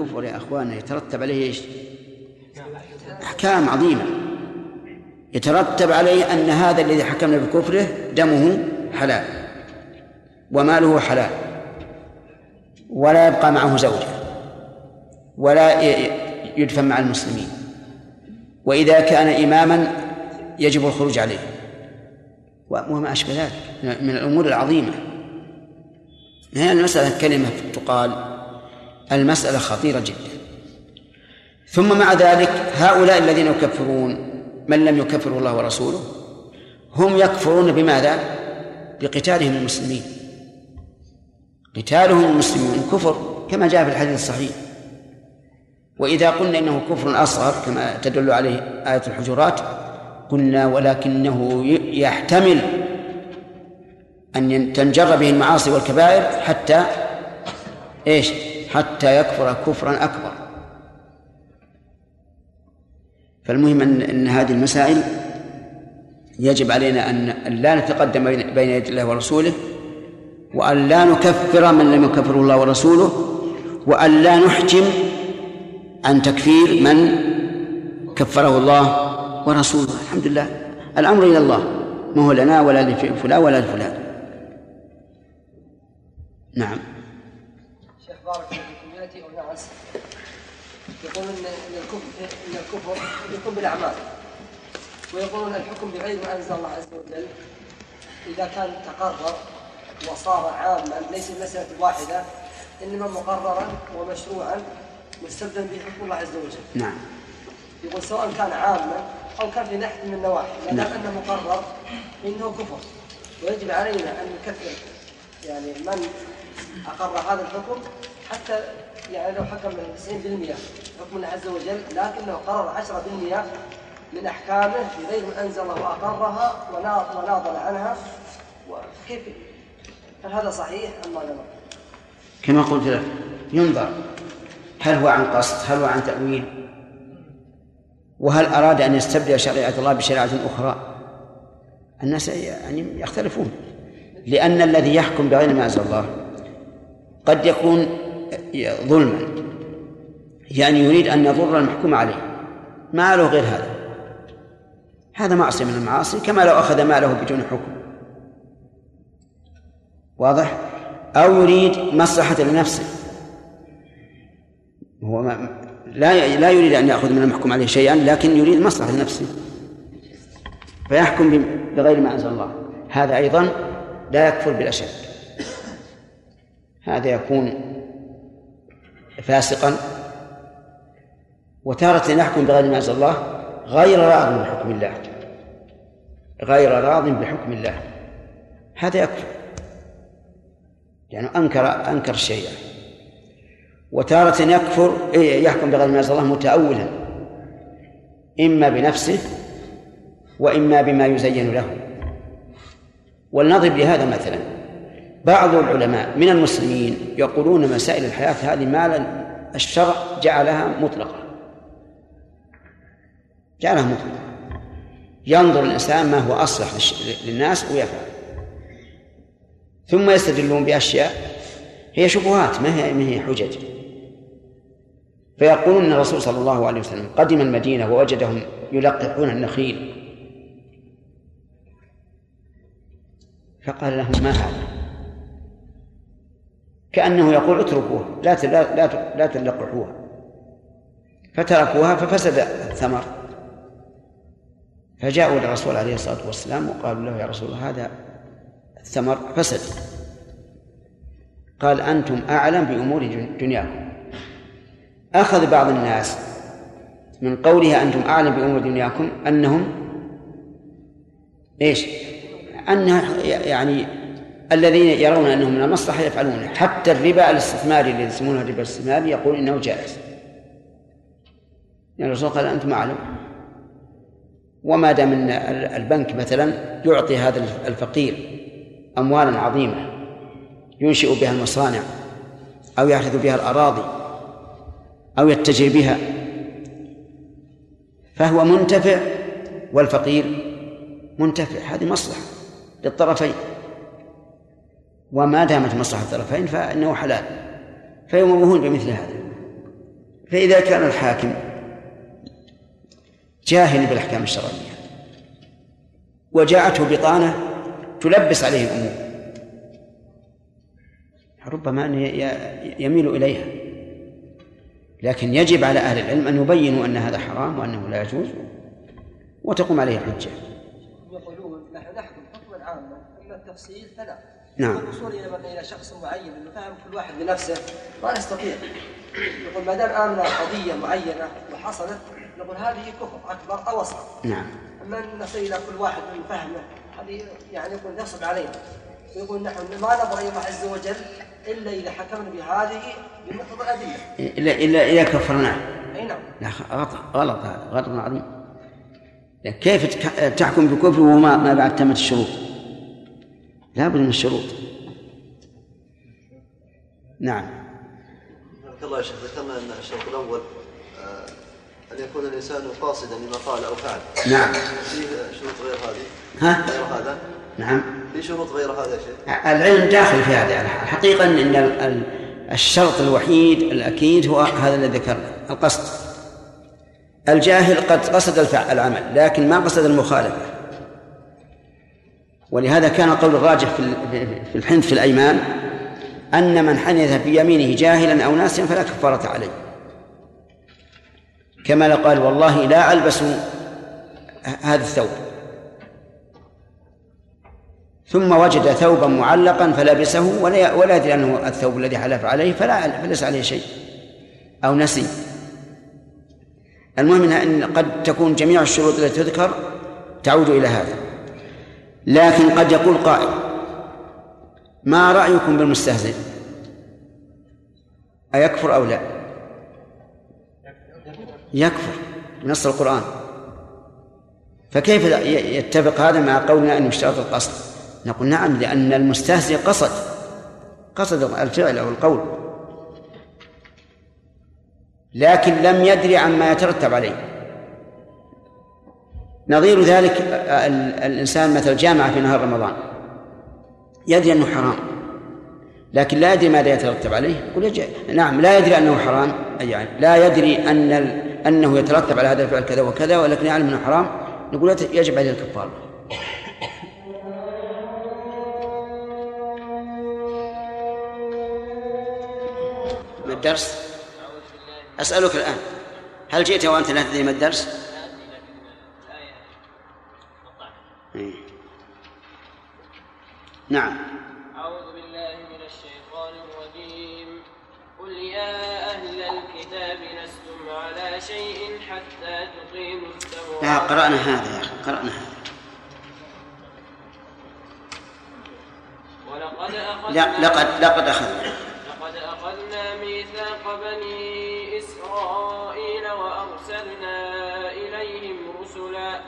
الكفر يا أخوانا يترتب عليه إيش؟ أحكام عظيمة. يترتب عليه أن هذا الذي حكمنا بكفره دمه حلال وماله حلال ولا يبقى معه زوجة ولا يدفن مع المسلمين. وإذا كان إماما يجب الخروج عليه. وما أشبه ذلك. من الأمور العظيمة. هي المسألة كلمة تقال المسألة خطيرة جدا. ثم مع ذلك هؤلاء الذين يكفرون من لم يكفره الله ورسوله هم يكفرون بماذا؟ بقتالهم المسلمين. قتالهم المسلمين كفر كما جاء في الحديث الصحيح. وإذا قلنا إنه كفر أصغر كما تدل عليه آية الحجرات قلنا ولكنه يحتمل أن تنجر به المعاصي والكبائر حتى إيش؟ حتى يكفر كفرا أكبر. فالمهم أن, أن هذه المسائل يجب علينا أن لا نتقدم بين يدي الله ورسوله وأن لا نكفر من لم يكفره الله ورسوله وأن لا نحجم عن تكفير من كفره الله ورسوله. الحمد لله. الأمر إلى الله. ما هو لنا ولا لفلان ولا لفلان. نعم. بارك فيكم يأتي اناس يقولون ان الكفر إن الكفر يكون بالأعمال ويقولون الحكم بغير ما أنزل الله عز وجل إذا كان تقرر وصار عاما ليس المساله واحدة إنما مقررا ومشروعا مستبدا به حكم الله عز وجل. نعم. يقول سواء كان عاما أو كان في ناحيه من النواحي، ما دام نعم. أنه مقرر إنه كفر ويجب علينا أن نكفر يعني من أقر هذا الحكم حتى يعني لو حكم 90% حكم الله عز وجل لكنه قرر 10% من أحكامه بغير ما أنزل وأقرها وناضل عنها. وكيف؟ هل هذا صحيح أم ماذا كما قلت لك ينظر. هل هو عن قصد؟ هل هو عن تأويل؟ وهل أراد أن يستبدل شريعة الله بشريعة أخرى؟ الناس يعني يختلفون. لأن الذي يحكم بغير ما أنزل الله قد يكون ظلما. يعني يريد أن يضر المحكوم عليه. ما له غير هذا. هذا معصية من المعاصي كما لو أخذ ماله بدون حكم. واضح؟ أو يريد مصلحة لنفسه. هو ما لا لا يريد أن يأخذ من المحكوم عليه شيئا لكن يريد مصلحة لنفسه. فيحكم بغير ما أنزل الله. هذا أيضا لا يكفر بالأشد هذا يكون فاسقا. وتارة يحكم بغير ما أنزل الله غير راض بحكم الله. غير راض بحكم الله. هذا يكفر يعني أنكر أنكر الشيء وتارة يكفر يحكم بغير ما أنزل الله متأولا. إما بنفسه وإما بما يزين له. ولنضرب لهذا مثلا. بعض العلماء من المسلمين يقولون مسائل الحياة هذه ما الشرع جعلها مطلقة. جعلها مطلقة. ينظر الإنسان ما هو أصلح للناس ويفعل. ثم يستدلون بأشياء هي شبهات ما هي ما هي حجج. فيقولون إن الرسول صلى الله عليه وسلم قدم المدينة ووجدهم يلقحون النخيل. فقال لهم ما هذا؟ كأنه يقول اتركوها لا لا لا, لا تلقحوها. فتركوها ففسد الثمر. فجاءوا للرسول عليه الصلاة والسلام وقالوا له يا رسول الله هذا الثمر فسد. قال أنتم أعلم بأمور دنياكم. أخذ بعض الناس من قولها أنتم أعلم بأمور دنياكم أنهم إيش؟ أنها يعني الذين يرون انه من المصلحة يفعلونه حتى الربا الاستثماري الذي يسمونه الربا الاستثماري يقول إنه جائز. يعني الرسول قال أنتم أعلم. وما دام إن البنك مثلا يعطي هذا الفقير اموالا عظيمة ينشئ بها المصانع أو يحرث بها الأراضي أو يتجه بها فهو منتفع والفقير منتفع. هذه مصلحة للطرفين. وما دامت مصلحة الطرفين فإنه حلال. فيموهون بمثل هذا. فإذا كان الحاكم جاهل بالأحكام الشرعية وجاءته بطانة تلبس عليه الأمور ربما أن يميل إليها. لكن يجب على أهل العلم أن يبينوا أن هذا حرام وأنه لا يجوز وتقوم عليه الحجة. يقولون نحن نحكم حكما عاما أما التفصيل فلا نعم. الوصول إلى إلى شخص معين أنه فهم كل واحد بنفسه ما نستطيع يقول ما دام آمن قضية معينة وحصلت نقول هذه كفر أكبر أو أصغر. نعم. أما أن نصل إلى كل واحد من فهمه هذه يعني يقول نصب علينا. ويقول نحن ما إلى الله عز وجل إلا إذا حكمنا بهذه بمقتضى الأدلة. إلا إلا إذا كفرناه. أي نعم. لا غلط غلط هذا غلط عظيم كيف تحكم بكفر وما ما بعد تمت الشروط؟ لابد من الشروط. نعم. بارك الله يا شيخ ذكرنا أن الشرط الأول آه، أن يكون الإنسان قاصدا لما قال أو فعل. نعم. في شروط غير هذه؟ ها؟ غير هذا؟ نعم. في شروط غير هذا يا شيخ؟ العلم داخل في هذا الحقيقة أن ال- ال- الشرط الوحيد الأكيد هو هذا الذي ذكرنا. القصد. الجاهل قد قصد العمل لكن ما قصد المخالفة. ولهذا كان القول الراجح في ال- في الحنث في الأيمان أن من حنث في يمينه جاهلا أو ناسيا فلا كفارة عليه. كما لو قال والله لا ألبس هذا الثوب. ثم وجد ثوبا معلقا فلبسه ولا ولا يدري أنه الثوب الذي حلف عليه فلا فليس عليه شيء أو نسي. المهم إن قد تكون جميع الشروط التي تذكر تعود إلى هذا. لكن قد يقول قائل ما رأيكم بالمستهزئ؟ أيكفر أو لا؟ يكفر بنص القرآن. فكيف يتفق هذا مع قولنا إن يشترط القصد؟ نقول نعم لأن المستهزئ قصد قصد الفعل أو القول. لكن لم يدري عما يترتب عليه. نظير ذلك الإنسان مثل جامعة في نهار رمضان. يدري أنه حرام. لكن لا يدري ماذا يترتب عليه. يقول. نعم لا يدري أنه حرام. يعني لا يدري أن أنه يترتب على هذا الفعل كذا وكذا ولكن يعلم أنه حرام. نقول يجب عليه الكفارة الدرس؟ أسألك الآن هل جئت وأنت لا تدري ما الدرس؟ إيه. نعم. أعوذ بالله من الشيطان الرجيم. قل يا أهل الكتاب لستم على شيء حتى تقيموا التوراة؟ لا قرأنا هذا يا أخي قرأنا هذا. ولقد أخذنا لا لقد لقد أخذنا. لقد أخذنا ميثاق بني إسرائيل وأرسلنا إليهم رسلا.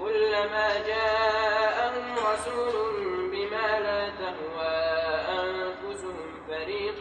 كلما جاءهم رسول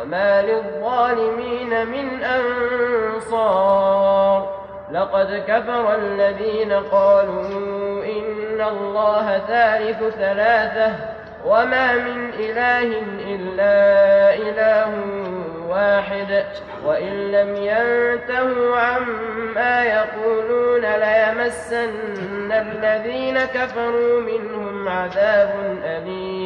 وما للظالمين من أنصار لقد كفر الذين قالوا إن الله ثالث ثلاثة وما من إله إلا إله واحد وإن لم ينتهوا عما يقولون ليمسن الذين كفروا منهم عذاب أليم.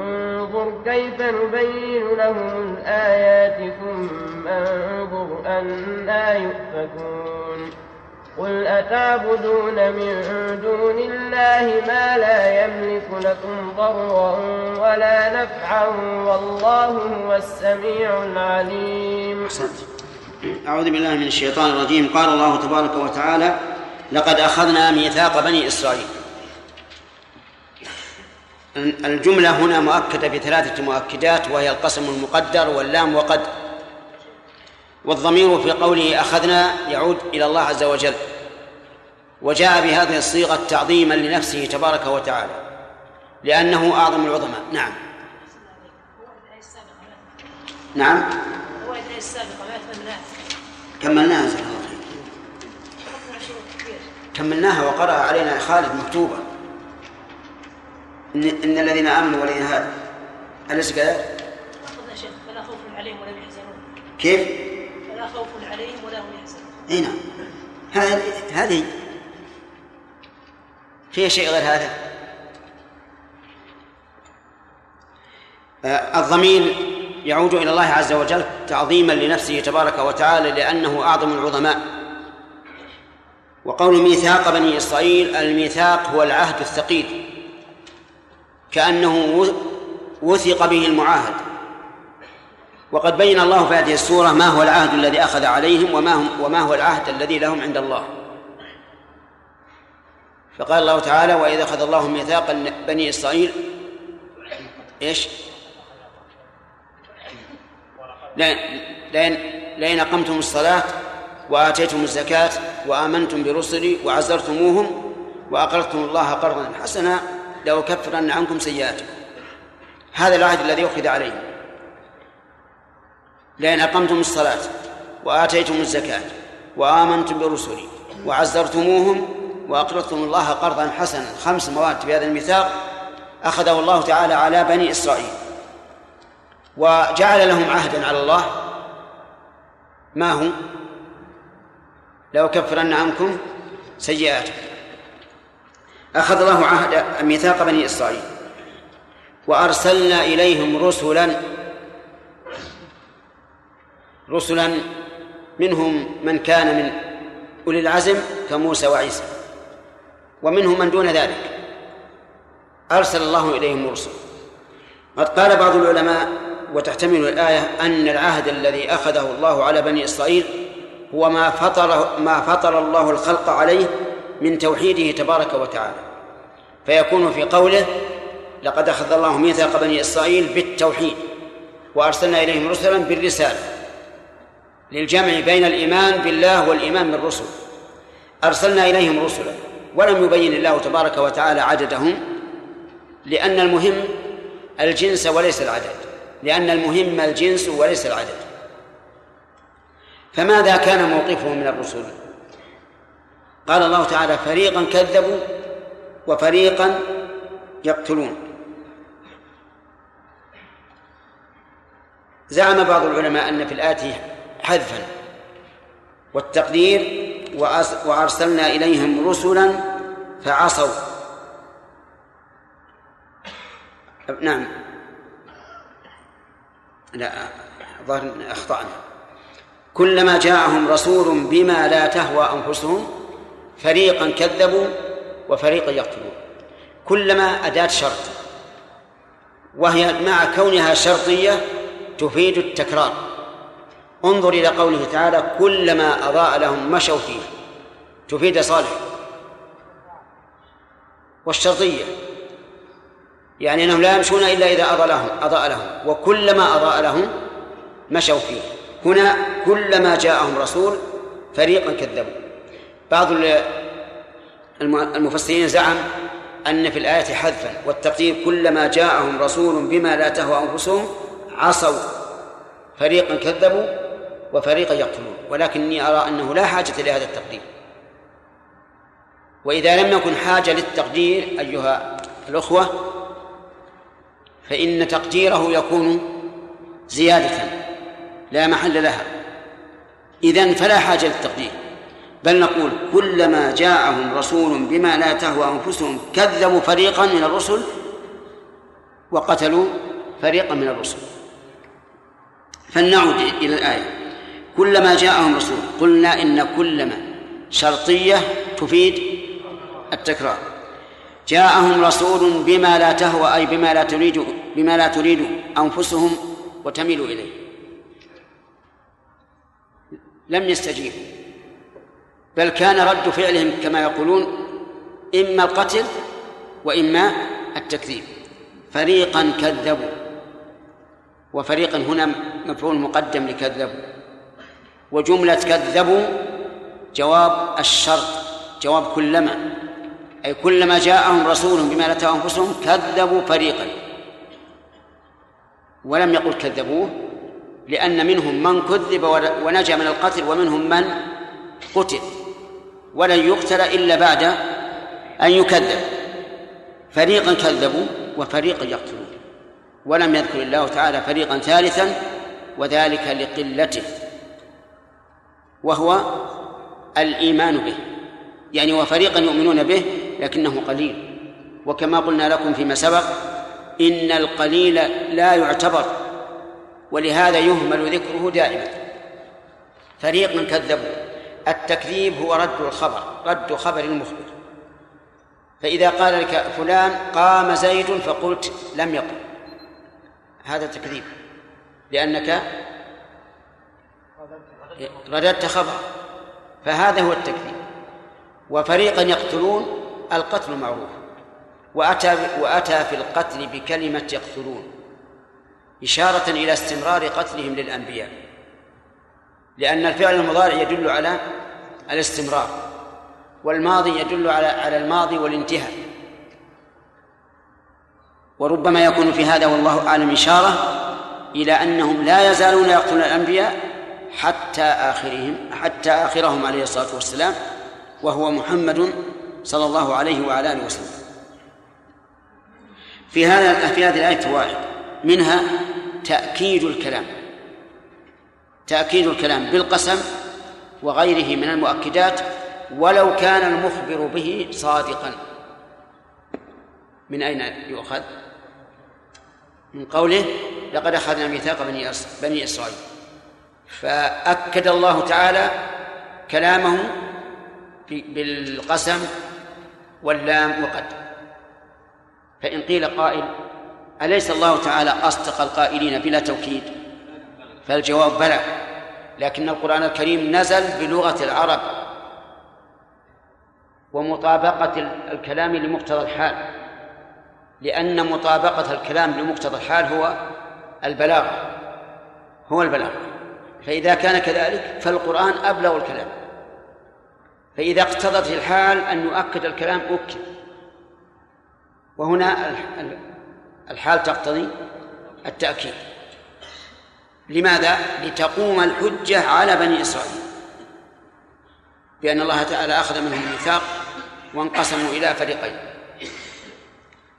انظر كيف نبين لهم الآيات ثم انظر أنا يؤفكون. قل أتعبدون من دون الله ما لا يملك لكم ضرا ولا نفعا والله هو السميع العليم. أحسنت. أعوذ بالله من الشيطان الرجيم. قال الله تبارك وتعالى لقد أخذنا ميثاق بني إسرائيل. الجملة هنا مؤكدة بثلاثة مؤكدات وهي القسم المقدر واللام وقد والضمير في قوله أخذنا يعود إلى الله عز وجل وجاء بهذه الصيغة تعظيما لنفسه تبارك وتعالى لأنه أعظم العظماء. نعم. نعم. كملناها كملناها وقرأ علينا خالد مكتوبة. إن, إن الذين آمنوا والذين هادوا أليس كذلك؟ فلا خوف عليهم ولا هم يحزنون. كيف؟ فلا خوف عليهم ولا هم يحزنون. إي نعم. هذه هذه فيها شيء غير هذا؟ آه، الضمير يعود إلى الله عز وجل تعظيما لنفسه تبارك وتعالى لأنه أعظم العظماء. وقول ميثاق بني إسرائيل الميثاق هو العهد الثقيل. كأنه وثق به المعاهد وقد بين الله في هذه السورة ما هو العهد الذي أخذ عليهم وما هم وما هو العهد الذي لهم عند الله فقال الله تعالى وإذا أخذ الله ميثاق بني إسرائيل إيش؟ لئن لئن أقمتم الصلاة وآتيتم الزكاة وآمنتم برسلي وعزرتموهم وأقرضتم الله قرضا حسنا لأكفرن عنكم سيئاتكم. هذا العهد الذي أخذ عليهم لئن أقمتم الصلاة وآتيتم الزكاة وآمنتم برسلي وعزرتموهم وأقرضتم الله قرضا حسنا خمس مواد في هذا الميثاق أخذه الله تعالى على بني إسرائيل. وجعل لهم عهدا على الله. ما هو؟ لو كفرن عنكم سيئاتكم. أخذ الله عهد ميثاق بني إسرائيل. وأرسلنا إليهم رسلا رسلا منهم من كان من أولي العزم كموسى وعيسى ومنهم من دون ذلك. أرسل الله إليهم رسل قد قال بعض العلماء وتحتمل الآية أن العهد الذي أخذه الله على بني إسرائيل هو ما فطر ما فطر الله الخلق عليه من توحيده تبارك وتعالى. فيكون في قوله لقد أخذ الله ميثاق بني إسرائيل بالتوحيد وأرسلنا إليهم رسلا بالرسالة للجمع بين الإيمان بالله والإيمان بالرسل. أرسلنا إليهم رسلا ولم يبين الله تبارك وتعالى عددهم لأن المهم الجنس وليس العدد لأن المهم الجنس وليس العدد. فماذا كان موقفهم من الرسل؟ قال الله تعالى فريقا كذبوا وفريقا يقتلون. زعم بعض العلماء أن في الآية حذفا والتقدير وأرسلنا إليهم رسلا فعصوا. نعم. لا أخطأنا. كلما جاءهم رسول بما لا تهوى أنفسهم فريقا كذبوا وفريقا يقتلون. كلما أداة شرط وهي مع كونها شرطية تفيد التكرار. انظر إلى قوله تعالى كلما أضاء لهم مشوا فيه. تفيد صالح. والشرطية يعني أنهم لا يمشون إلا إذا أضاء لهم أضاء لهم. وكلما أضاء لهم مشوا فيه. هنا كلما جاءهم رسول فريقا كذبوا. بعض المفسرين زعم أن في الآية حذفا والتقدير كلما جاءهم رسول بما لا تهوى أنفسهم عصوا. فريقا كذبوا وفريقا يقتلون. ولكني أرى أنه لا حاجة لهذا التقدير. وإذا لم يكن حاجة للتقدير أيها الأخوة فإن تقديره يكون زيادة لا محل لها. إذن فلا حاجة للتقدير. بل نقول كلما جاءهم رسول بما لا تهوى أنفسهم كذبوا فريقا من الرسل وقتلوا فريقا من الرسل. فلنعود إلى الآية. كلما جاءهم رسول قلنا إن كلما شرطية تفيد التكرار. جاءهم رسول بما لا تهوى أي بما لا تريد بما لا تريد أنفسهم وتميل إليه. لم يستجيبوا. بل كان رد فعلهم كما يقولون إما القتل وإما التكذيب. فريقا كذبوا. وفريقا هنا مفعول مقدم لكذبوا. وجملة كذبوا جواب الشرط جواب كلما. أي كلما جاءهم رسول بما لا أنفسهم كذبوا فريقا. ولم يقل كذبوه لأن منهم من كذب ونجا من القتل ومنهم من قتل. ولن يقتل إلا بعد أن يكذب. فريقا كذبوا وفريقا يقتلون. ولم يذكر الله تعالى فريقا ثالثا وذلك لقلته وهو الإيمان به. يعني وفريقا يؤمنون به لكنه قليل. وكما قلنا لكم فيما سبق إن القليل لا يعتبر ولهذا يهمل ذكره دائما. فريقا كذبوا. التكذيب هو رد الخبر رد خبر المخبر. فإذا قال لك فلان قام زيد فقلت لم يقم. هذا تكذيب. لأنك رددت خبر. فهذا هو التكذيب. وفريقا يقتلون القتل معروف. وأتى وأتى في القتل بكلمة يقتلون. إشارة إلى استمرار قتلهم للأنبياء. لأن الفعل المضارع يدل على الاستمرار والماضي يدل على على الماضي والانتهاء. وربما يكون في هذا والله أعلم إشارة إلى أنهم لا يزالون يقتلون الأنبياء حتى آخرهم حتى آخرهم عليه الصلاة والسلام وهو محمد صلى الله عليه وعلى آله وسلم. في هذا في هذه الآية فوائد منها تأكيد الكلام. تأكيد الكلام بالقسم وغيره من المؤكدات ولو كان المخبر به صادقا. من أين يؤخذ؟ من قوله لقد أخذنا ميثاق بني بني إسرائيل. فأكد الله تعالى كلامه بالقسم واللام وقد. فإن قيل قائل أليس الله تعالى أصدق القائلين بلا توكيد؟ فالجواب بلى لكن القرآن الكريم نزل بلغة العرب ومطابقة الكلام لمقتضى الحال. لأن مطابقة الكلام لمقتضى الحال هو البلاغ هو البلاغ. فإذا كان كذلك فالقرآن أبلغ الكلام. فإذا اقتضت الحال أن يؤكد الكلام أكد. وهنا الحال تقتضي التأكيد. لماذا؟ لتقوم الحجة على بني إسرائيل. بأن الله تعالى أخذ منهم الميثاق وانقسموا إلى فريقين.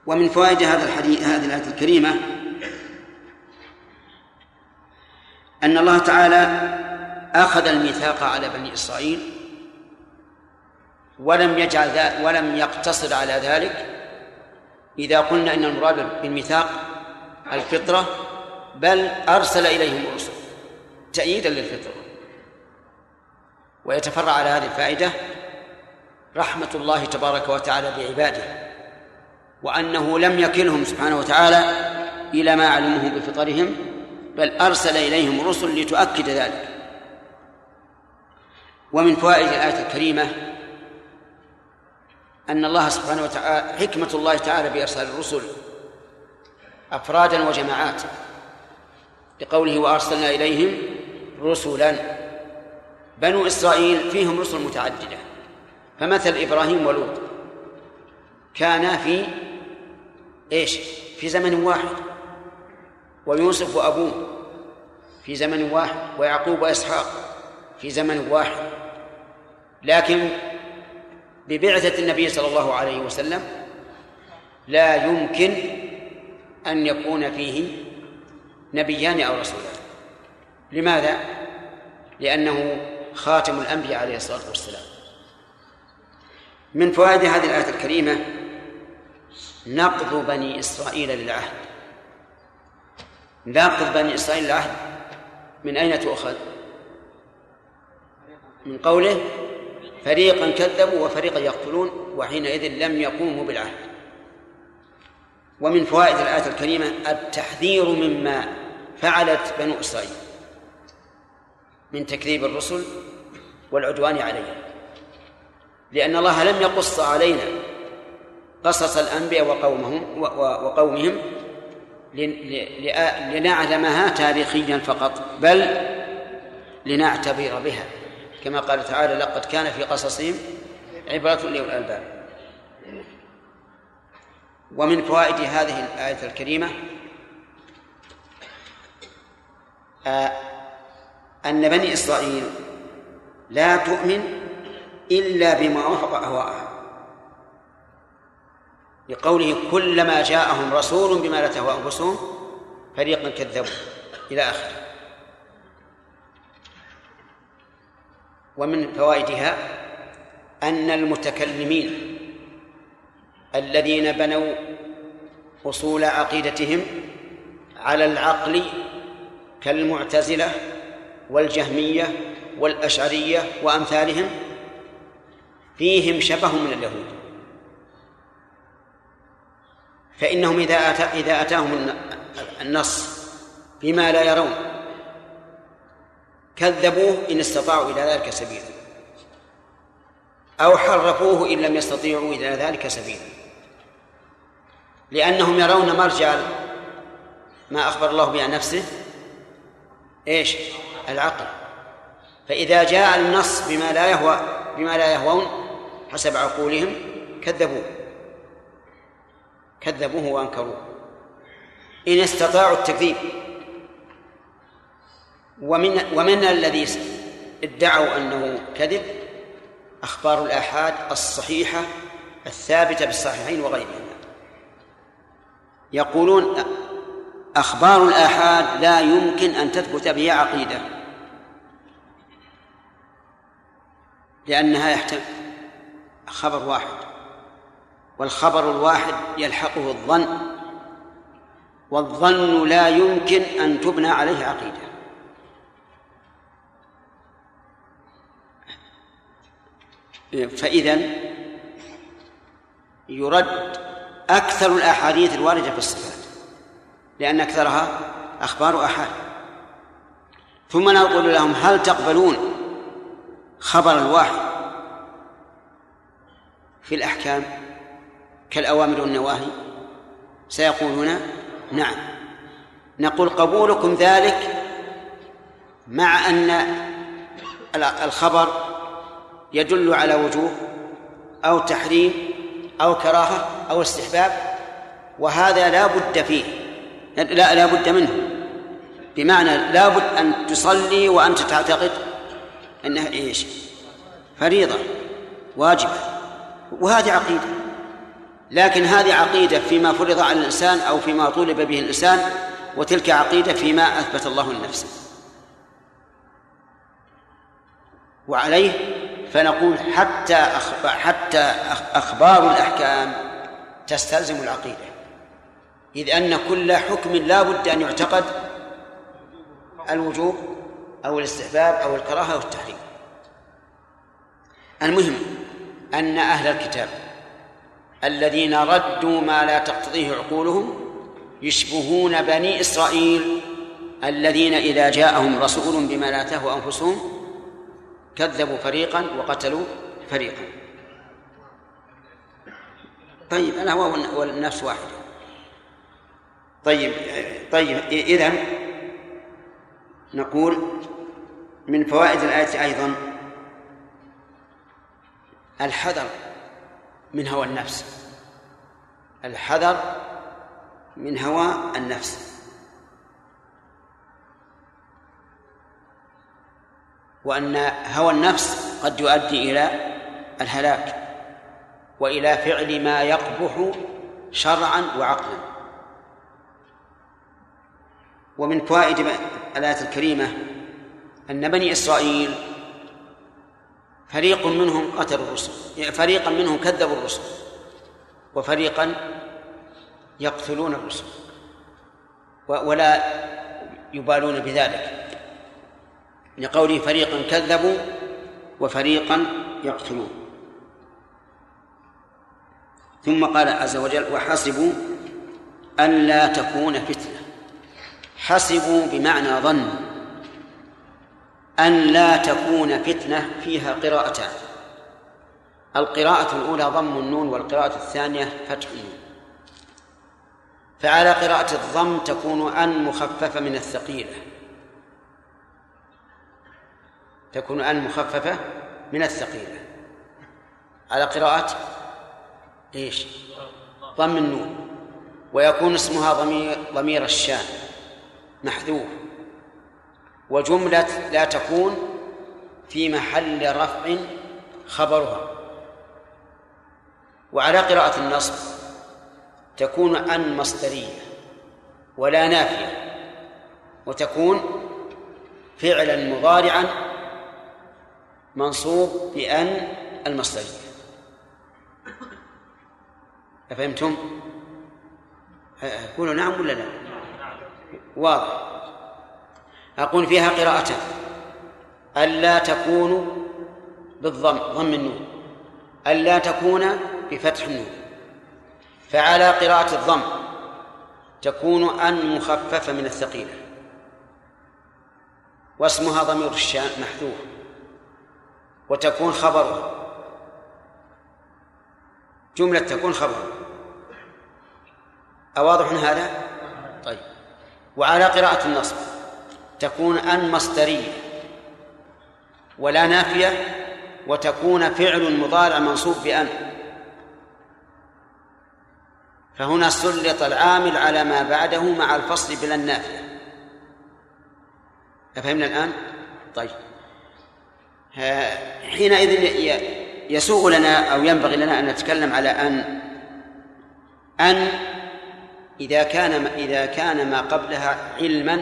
ومن فوائد هذا الحديث هذه الآية الكريمة أن الله تعالى أخذ الميثاق على بني إسرائيل ولم يجعل ذلك ولم يقتصر على ذلك. إذا قلنا إن المراد بالميثاق الفطرة بل أرسل إليهم الرسل تأييدا للفطرة. ويتفرع على هذه الفائدة رحمة الله تبارك وتعالى بعباده وأنه لم يكلهم سبحانه وتعالى إلى ما علموه بفطرهم بل أرسل إليهم رسل لتؤكد ذلك. ومن فوائد الآية الكريمة أن الله سبحانه وتعالى حكمة الله تعالى بإرسال الرسل أفرادا وجماعات. لقوله وأرسلنا إليهم رسلا. بنو إسرائيل فيهم رسل متعددة. فمثل إبراهيم ولوط كانا في إيش؟ في زمن واحد. ويوسف وأبوه في زمن واحد. ويعقوب وإسحاق في زمن واحد. لكن ببعثة النبي صلى الله عليه وسلم لا يمكن أن يكون فيه نبيان أو رسولان لماذا؟ لأنه خاتم الأنبياء عليه الصلاة والسلام. من فوائد هذه الآية الكريمة نقض بني إسرائيل للعهد. نقض بني إسرائيل للعهد. من أين تؤخذ؟ من قوله فريقا كذبوا وفريقا يقتلون وحينئذ لم يقوموا بالعهد. ومن فوائد الآية الكريمة التحذير مما فعلت بنو إسرائيل من تكذيب الرسل والعدوان عليهم. لأن الله لم يقص علينا قصص الأنبياء وقومهم وقومهم لنعلمها تاريخيا فقط بل لنعتبر بها. كما قال تعالى لقد كان في قصصهم عبرة لأولي الألباب. ومن فوائد هذه الآية الكريمة آه، أن بني إسرائيل لا تؤمن إلا بما وافق أهواءها لقوله كلما جاءهم رسول بما لا تهوى أنفسهم فريقا كذبوا إلى آخره. ومن فوائدها أن المتكلمين الذين بنوا أصول عقيدتهم على العقل كالمعتزلة والجهمية والأشعرية وأمثالهم فيهم شبه من اليهود. فإنهم إذا أتى إذا أتاهم النص بما لا يرون كذبوه إن استطاعوا إلى ذلك سبيلا أو حرفوه إن لم يستطيعوا إلى ذلك سبيلا. لأنهم يرون مرجع ما أخبر الله به عن نفسه. إيش؟ العقل. فإذا جاء النص بما لا يهوى بما لا يهوون حسب عقولهم كذبوه. كذبوه وأنكروه. إن استطاعوا التكذيب. ومن ومن الذي ادعوا أنه كذب؟ أخبار الآحاد الصحيحة الثابتة بالصحيحين وغيرهما يقولون أخبار الآحاد لا يمكن أن تثبت بها عقيدة. لأنها يحتمل خبر واحد والخبر الواحد يلحقه الظن والظن لا يمكن أن تبنى عليه عقيدة. فإذا يرد أكثر الأحاديث الواردة في الصفات لأن أكثرها أخبار أحاد ثم نقول لهم هل تقبلون خبر الواحد في الأحكام كالأوامر والنواهي؟ سيقولون نعم. نقول قبولكم ذلك مع أن الخبر يدل على وجوب أو تحريم أو كراهة أو استحباب وهذا لا بد فيه لا لا بد منه بمعنى لا بد أن تصلي وأنت تعتقد أنها إيش؟ فريضة واجبة وهذه عقيدة لكن هذه عقيدة فيما فرض على الإنسان أو فيما طولب به الإنسان وتلك عقيدة فيما أثبت الله لنفسه وعليه فنقول حتى حتى أخبار الأحكام تستلزم العقيدة. إذ أن كل حكم لا بد أن يعتقد الوجوب أو الاستحباب أو الكراهة أو التحريم. المهم أن أهل الكتاب الذين ردوا ما لا تقتضيه عقولهم يشبهون بني إسرائيل الذين إذا جاءهم رسول بما لا تهوى أنفسهم كذبوا فريقا وقتلوا فريقا. طيب الهوى والنفس واحدة طيب طيب إذا نقول من فوائد الآية أيضا الحذر من هوى النفس. الحذر من هوى النفس. وأن هوى النفس قد يؤدي إلى الهلاك وإلى فعل ما يقبح شرعا وعقلا. ومن فوائد الآية الكريمة أن بني إسرائيل فريق منهم قتلوا الرسل فريقا منهم كذبوا الرسل وفريقا يقتلون الرسل ولا يبالون بذلك. لقوله فريقا كذبوا وفريقا يقتلون. ثم قال عز وجل وحسبوا ألا تكون فتنة. حسبوا بمعنى ظن. أن لا تكون فتنة فيها قراءتان. القراءة الأولى ضم النون والقراءة الثانية فتح النون. فعلى قراءة الضم تكون أن مخففة من الثقيلة. تكون أن مخففة من الثقيلة. على قراءة إيش؟ ضم النون. ويكون اسمها ضمير ضمير الشان محذوف. وجملة لا تكون في محل رفع خبرها. وعلى قراءة النصب تكون أن مصدرية ولا نافية. وتكون فعلا مضارعا منصوب بأن المصدرية أفهمتم؟ قولوا نعم ولا لا؟ واضح. أقول فيها قراءتان ألا تكون بالضم ضم النون. ألا تكون بفتح النون. فعلى قراءة الضم تكون أن مخففة من الثقيلة. واسمها ضمير الشان محذوف. وتكون خبرها جملة تكون خبرها أواضح هذا؟ طيب. وعلى قراءة النصب. تكون أن مصدرية. ولا نافية. وتكون فعل مضارع منصوب بأن. فهنا سلط العامل على ما بعده مع الفصل بلا النافية. أفهمنا الآن؟ طيب. حينئذ يسوغ لنا أو ينبغي لنا أن نتكلم على أن أن إذا كان إذا كان ما قبلها علما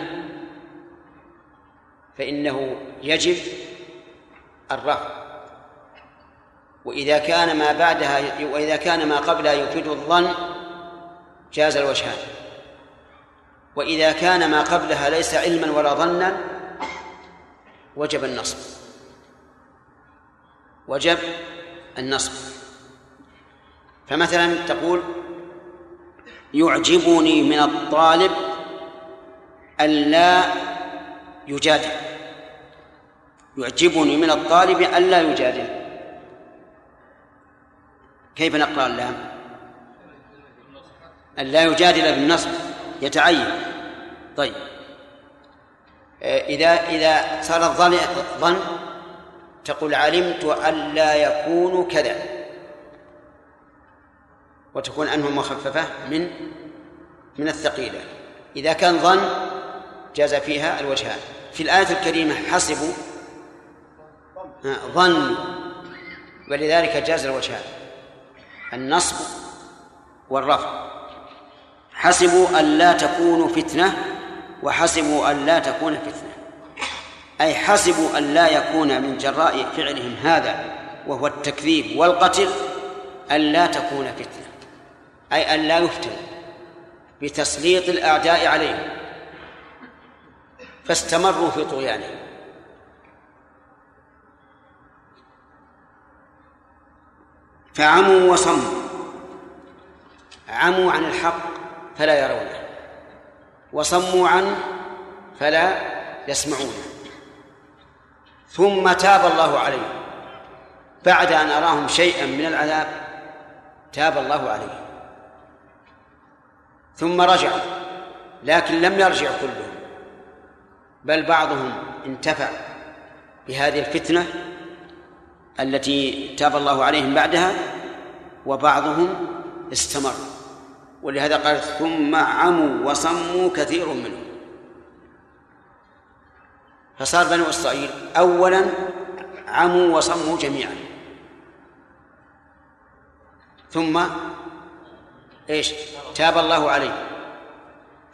فإنه يجب الرفع. وإذا كان ما بعدها وإذا كان ما قبلها يفيد الظن جاز الوجهان وإذا كان ما قبلها ليس علما ولا ظنا وجب النصب. وجب النصب. فمثلا تقول يعجبني من الطالب ألا يجادل. يعجبني من الطالب ألا يجادل. كيف نقرأ اللام؟ ألا يجادل بالنصب. يتعين. طيب. إذا إذا صار الظن ظن تقول علمت ألا يكون كذا. وتكون أنه مخففة من من الثقيلة. إذا كان ظن جاز فيها الوجهان في الآية الكريمة حسبوا ظن. ولذلك جاز الوجهان النصب والرفع. حسبوا أن لا تكونوا فتنة وحسبوا أن لا تكون فتنة. أي حسبوا أن لا يكون من جراء فعلهم هذا وهو التكذيب والقتل أن لا تكون فتنة أي أن لا يفتن بتسليط الأعداء عليهم. فاستمروا في طغيانهم. فعموا وصموا. عموا عن الحق فلا يرونه وصموا عنه فلا يسمعونه. ثم تاب الله عليهم بعد أن أراهم شيئا من العذاب تاب الله عليهم ثم رجعوا لكن لم يرجع كلهم بل بعضهم انتفع بهذه الفتنة التي تاب الله عليهم بعدها وبعضهم استمر. ولهذا قال ثم عموا وصموا كثير منهم. فصار بنو إسرائيل أولا عموا وصموا جميعا. ثم إيش؟ تاب الله عليه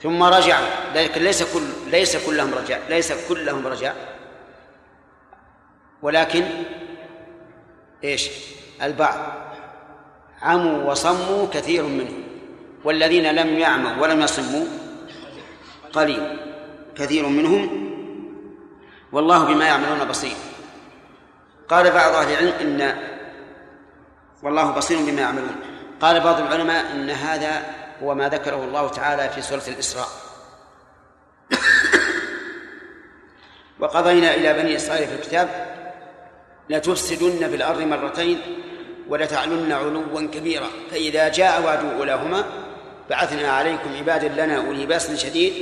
ثم رجع. لكن ليس كل ليس كلهم رجع. ليس كلهم رجع. ولكن إيش؟ البعض عموا وصموا كثير منهم. والذين لم يعموا ولم يصموا قليل. كثير منهم والله بما يعملون بصير. قال بعض أهل العلم ان والله بصير بما يعملون. قال بعض العلماء إن هذا هو ما ذكره الله تعالى في سورة الإسراء. وقضينا إلى بني إسرائيل في الكتاب لتفسدن في الأرض مرتين ولتعلن علوا كبيرا. فإذا جاء وعد أولاهما بعثنا عليكم عبادا لنا أولي بأس شديد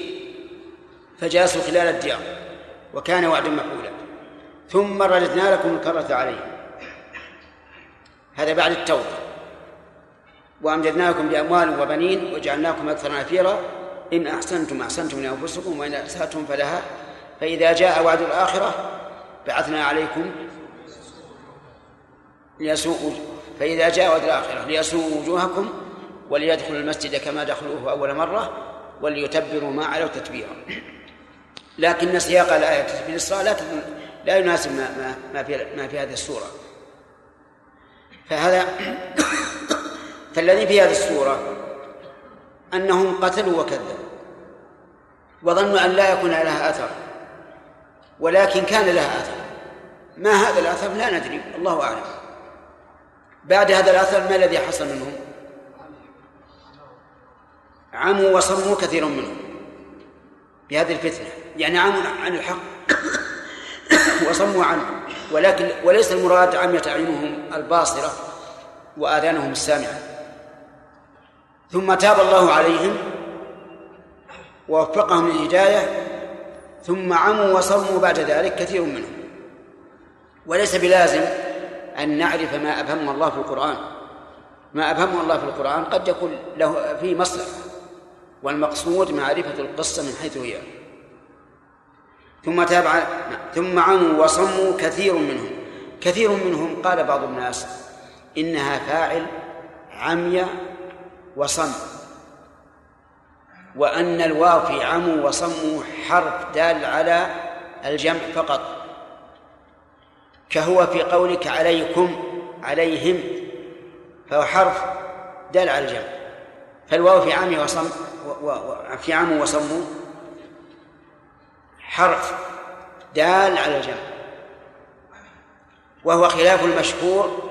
فجاسوا خلال الديار. وكان وعدا مفعولا. ثم رددنا لكم الكرة عليهم هذا بعد التوبة. وأمددناكم بأموال وبنين وجعلناكم أكثر نفيرا. إن أحسنتم أحسنتم لأنفسكم وإن أسأتم فلها. فإذا جاء وعد الآخرة بعثنا عليكم ليسوء فإذا جاء وعد الآخرة ليسوء وجوهكم وليدخلوا المسجد كما دخلوه أول مرة وليتبروا ما علوا تتبيرا. لكن سياق الآية في الإسراء لا لا يناسب ما ما في ما في هذه السورة. فهذا فالذي في هذه السورة أنهم قتلوا وكذبوا وظنوا أن لا يكون لها أثر ولكن كان لها أثر. ما هذا الأثر؟ لا ندري الله أعلم. بعد هذا الأثر ما الذي حصل منهم؟ عموا وصموا كثير منهم بهذه الفتنة. يعني عموا عن الحق. وصموا عنه. ولكن وليس المراد عمية أعينهم الباصرة وآذانهم السامعة. ثم تاب الله عليهم ووفقهم للهداية. ثم عموا وصموا بعد ذلك كثير منهم. وليس بلازم أن نعرف ما أبهم الله في القرآن. ما أبهم الله في القرآن قد يكون له فيه مصلحة. والمقصود معرفة القصة من حيث هي. ثم تابع ثم عموا وصموا كثير منهم. كثير منهم قال بعض الناس إنها فاعل عمي وصم. وأن الواو في عموا وصموا حرف دال على الجمع فقط. كهو في قولك عليكم عليهم فهو حرف دال على الجمع. فالواو في عمي وصم في عموا وصموا حرف دال على الجمع وهو خلاف المشهور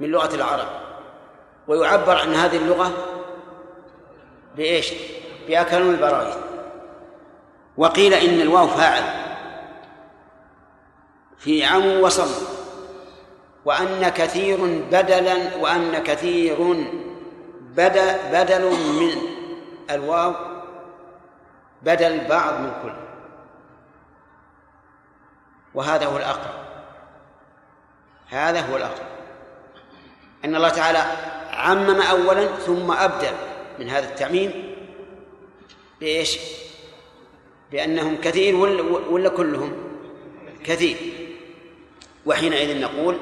من لغة العرب ويعبر عن هذه اللغة بإيش؟ بأكلون البراغيث وقيل إن الواو فاعل في عمو وصم وأن كثير بدلا وأن كثير بدل بدل من الواو بدل بعض من كل وهذا هو الأقرب. هذا هو الأقرب. أن الله تعالى عمم أولا ثم أبدل من هذا التعميم بإيش؟ بأنهم كثير ولا, ولا كلهم؟ كثير. وحينئذ نقول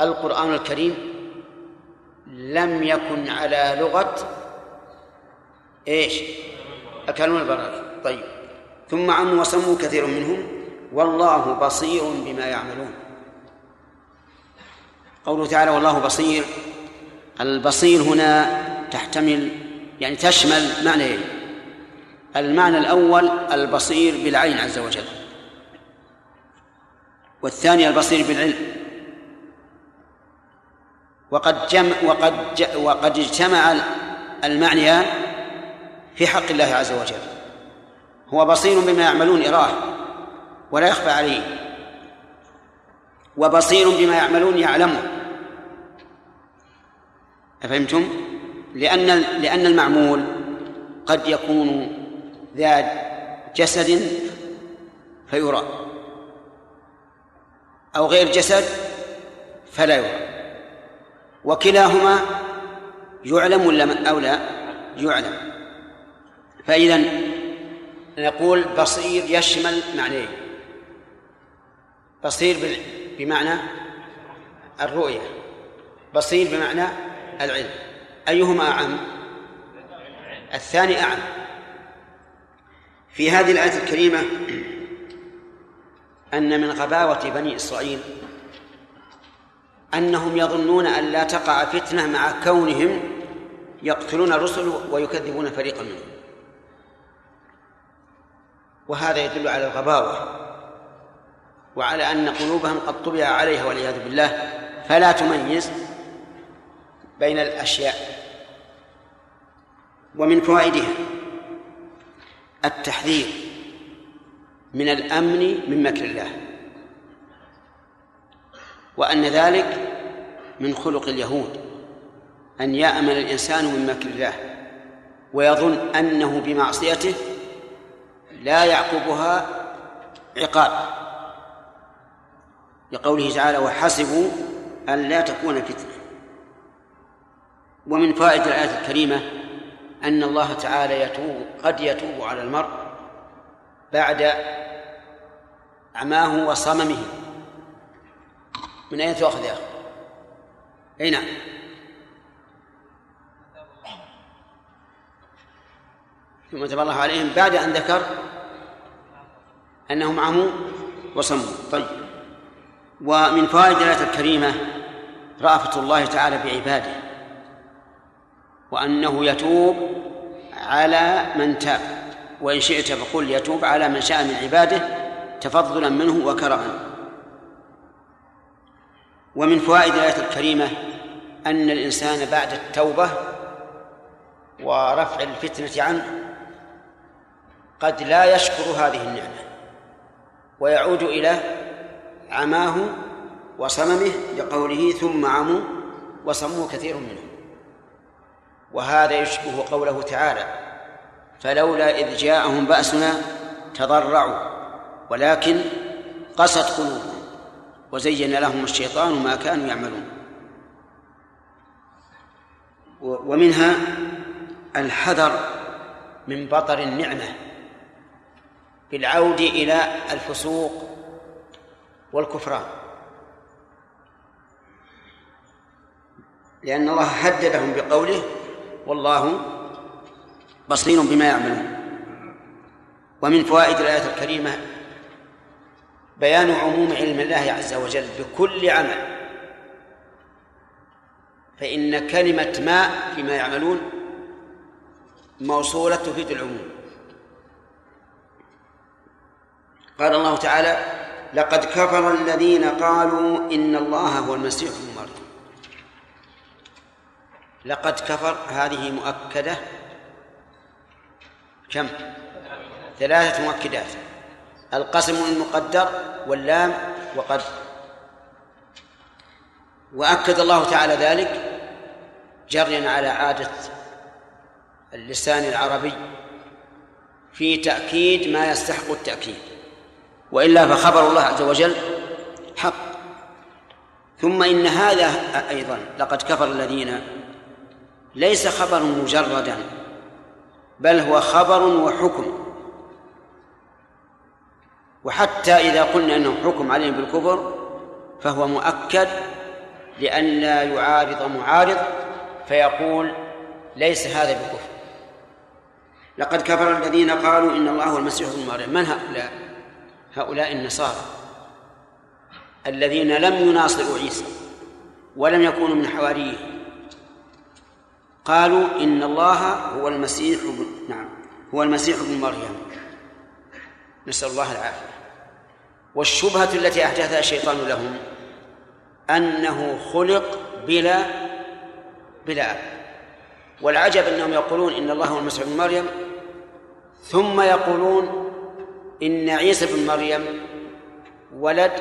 القرآن الكريم لم يكن على لغة إيش؟ أكلون البراءة طيب. ثم عموا وصموا كثير منهم. والله بصير بما يعملون. قوله تعالى والله بصير. البصير هنا تحتمل يعني تشمل معنيين. المعنى الأول البصير بالعين عز وجل والثاني البصير بالعلم. وقد جمع وقد وقد اجتمع المعنيان في حق الله عز وجل. هو بصير بما يعملون إراه. ولا يخفى عليه. وبصير بما يعملون يعلمه. أفهمتم؟ لأن لأن المعمول قد يكون ذات جسد فيرى أو غير جسد فلا يرى. وكلاهما يعلم ولا أو لا؟ يعلم. فإذا نقول بصير يشمل معنيين. بصير بمعنى الرؤية بصير بمعنى العلم. أيهما أعم؟ الثاني أعم. في هذه الآية الكريمة أن من غباوة بني إسرائيل أنهم يظنون أن لا تقع فتنة مع كونهم يقتلون الرسل ويكذبون فريقا منهم. وهذا يدل على الغباوة. وعلى أن قلوبهم قد طبع عليها والعياذ بالله فلا تميز بين الأشياء ومن فوائدها التحذير من الأمن من مكر الله وأن ذلك من خلق اليهود أن يأمن الإنسان من مكر الله ويظن أنه بمعصيته لا يعقبها عقاب. لقوله تعالى وحسبوا أن لا تكون فتنة. ومن فائدة الآية الكريمة أن الله تعالى يتوب قد يتوب على المرء بعد عماه وصممه. من أين تؤخذ يا أخي؟ أي نعم ثم تاب الله عليهم بعد أن ذكر أنهم عموا وصموا طيب. ومن فوائد الآية الكريمة رأفة الله تعالى بعباده وأنه يتوب على من تاب وإن شئت فقل يتوب على من شاء من عباده تفضلا منه وكرما ومن فوائد الآية الكريمة أن الإنسان بعد التوبة ورفع الفتنة عنه قد لا يشكر هذه النعمة ويعود إلى عماه وصممه لقوله ثم عموا وصموا كثير منهم. وهذا يشبه قوله تعالى فلولا إذ جاءهم بأسنا تضرعوا ولكن قست قلوبهم وزين لهم الشيطان ما كانوا يعملون. ومنها الحذر من بطر النعمة بالعود إلى الفسوق والكفران. لأن الله هددهم بقوله والله بصير بما يعملون. ومن فوائد الآية الكريمة بيان عموم علم الله عز وجل بكل عمل. فإن كلمة ما فيما يعملون موصولة تفيد العموم. قال الله تعالى لقد كفر الذين قالوا إن الله هو المسيح ابن مريم. لقد كفر هذه مؤكدة كم؟ ثلاثة مؤكدات. القسم المقدر واللام وقد وأكد الله تعالى ذلك جريا على عادة اللسان العربي في تأكيد ما يستحق التأكيد. وإلا فخبر الله عز وجل حق. ثم إن هذا أيضا لقد كفر الذين ليس خبر مجردا بل هو خبر وحكم. وحتى إذا قلنا أنه حكم عليهم بالكفر فهو مؤكد لئلا يعارض معارض فيقول ليس هذا بكفر. لقد كفر الذين قالوا إن الله هو المسيح ابن مريم. من هؤلاء؟ هؤلاء النصارى الذين لم يناصروا عيسى ولم يكونوا من حواريه. قالوا إن الله هو المسيح نعم هو المسيح ابن مريم. نسأل الله العافية. والشبهة التي أحدثها الشيطان لهم أنه خلق بلا بلا أب. والعجب أنهم يقولون إن الله هو المسيح ابن مريم ثم يقولون إن عيسى بن مريم ولد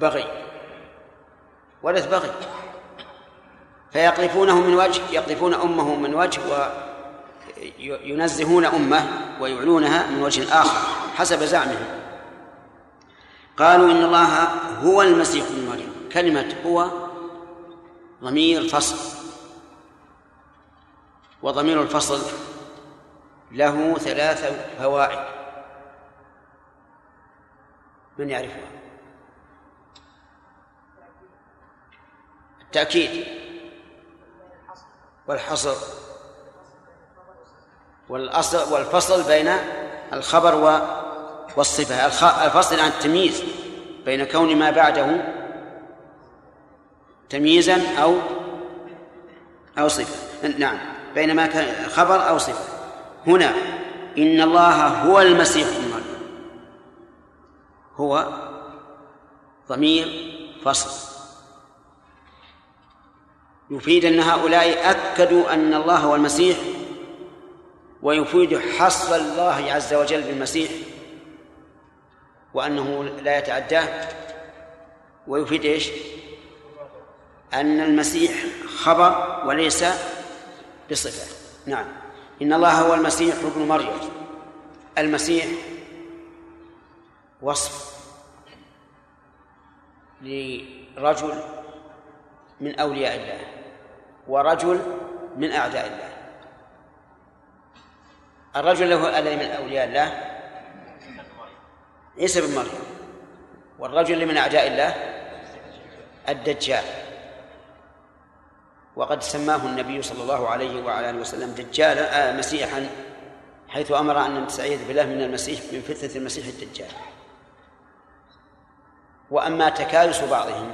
بغي ولد بغي فيقذفونه من وجه يقذفون أمه من وجه وينزهون أمه ويعلونها من وجه آخر حسب زعمهم. قالوا إن الله هو المسيح ابن مريم. كلمة هو ضمير فصل وضمير الفصل له ثلاث فوائد. من يعرفها؟ التأكيد. والحصر. والأصل والفصل بين الخبر والصفة. الفصل عن التمييز بين كون ما بعده تمييزا أو أو صفة. نعم. بين ما كان خبر أو صفة. هنا إن الله هو المسيح. ابن هو ضمير فصل. يفيد أن هؤلاء أكدوا أن الله هو المسيح ويفيد حصر الله عز وجل بالمسيح وأنه لا يتعداه. ويفيد إيش؟ أن المسيح خبر وليس بصفة. نعم. إن الله هو المسيح ابن مريم. المسيح وصف لرجل من أولياء الله ورجل من أعداء الله. الرجل له الذي من أولياء الله؟ عيسى بن مريم. والرجل اللي من أعداء الله؟ الدجال. وقد سماه النبي صلى الله عليه وعلى آله وسلم دجالا آه مسيحا حيث أمر أن نستعيذ بالله من المسيح من فتنة المسيح الدجال. وأما تكالس بعضهم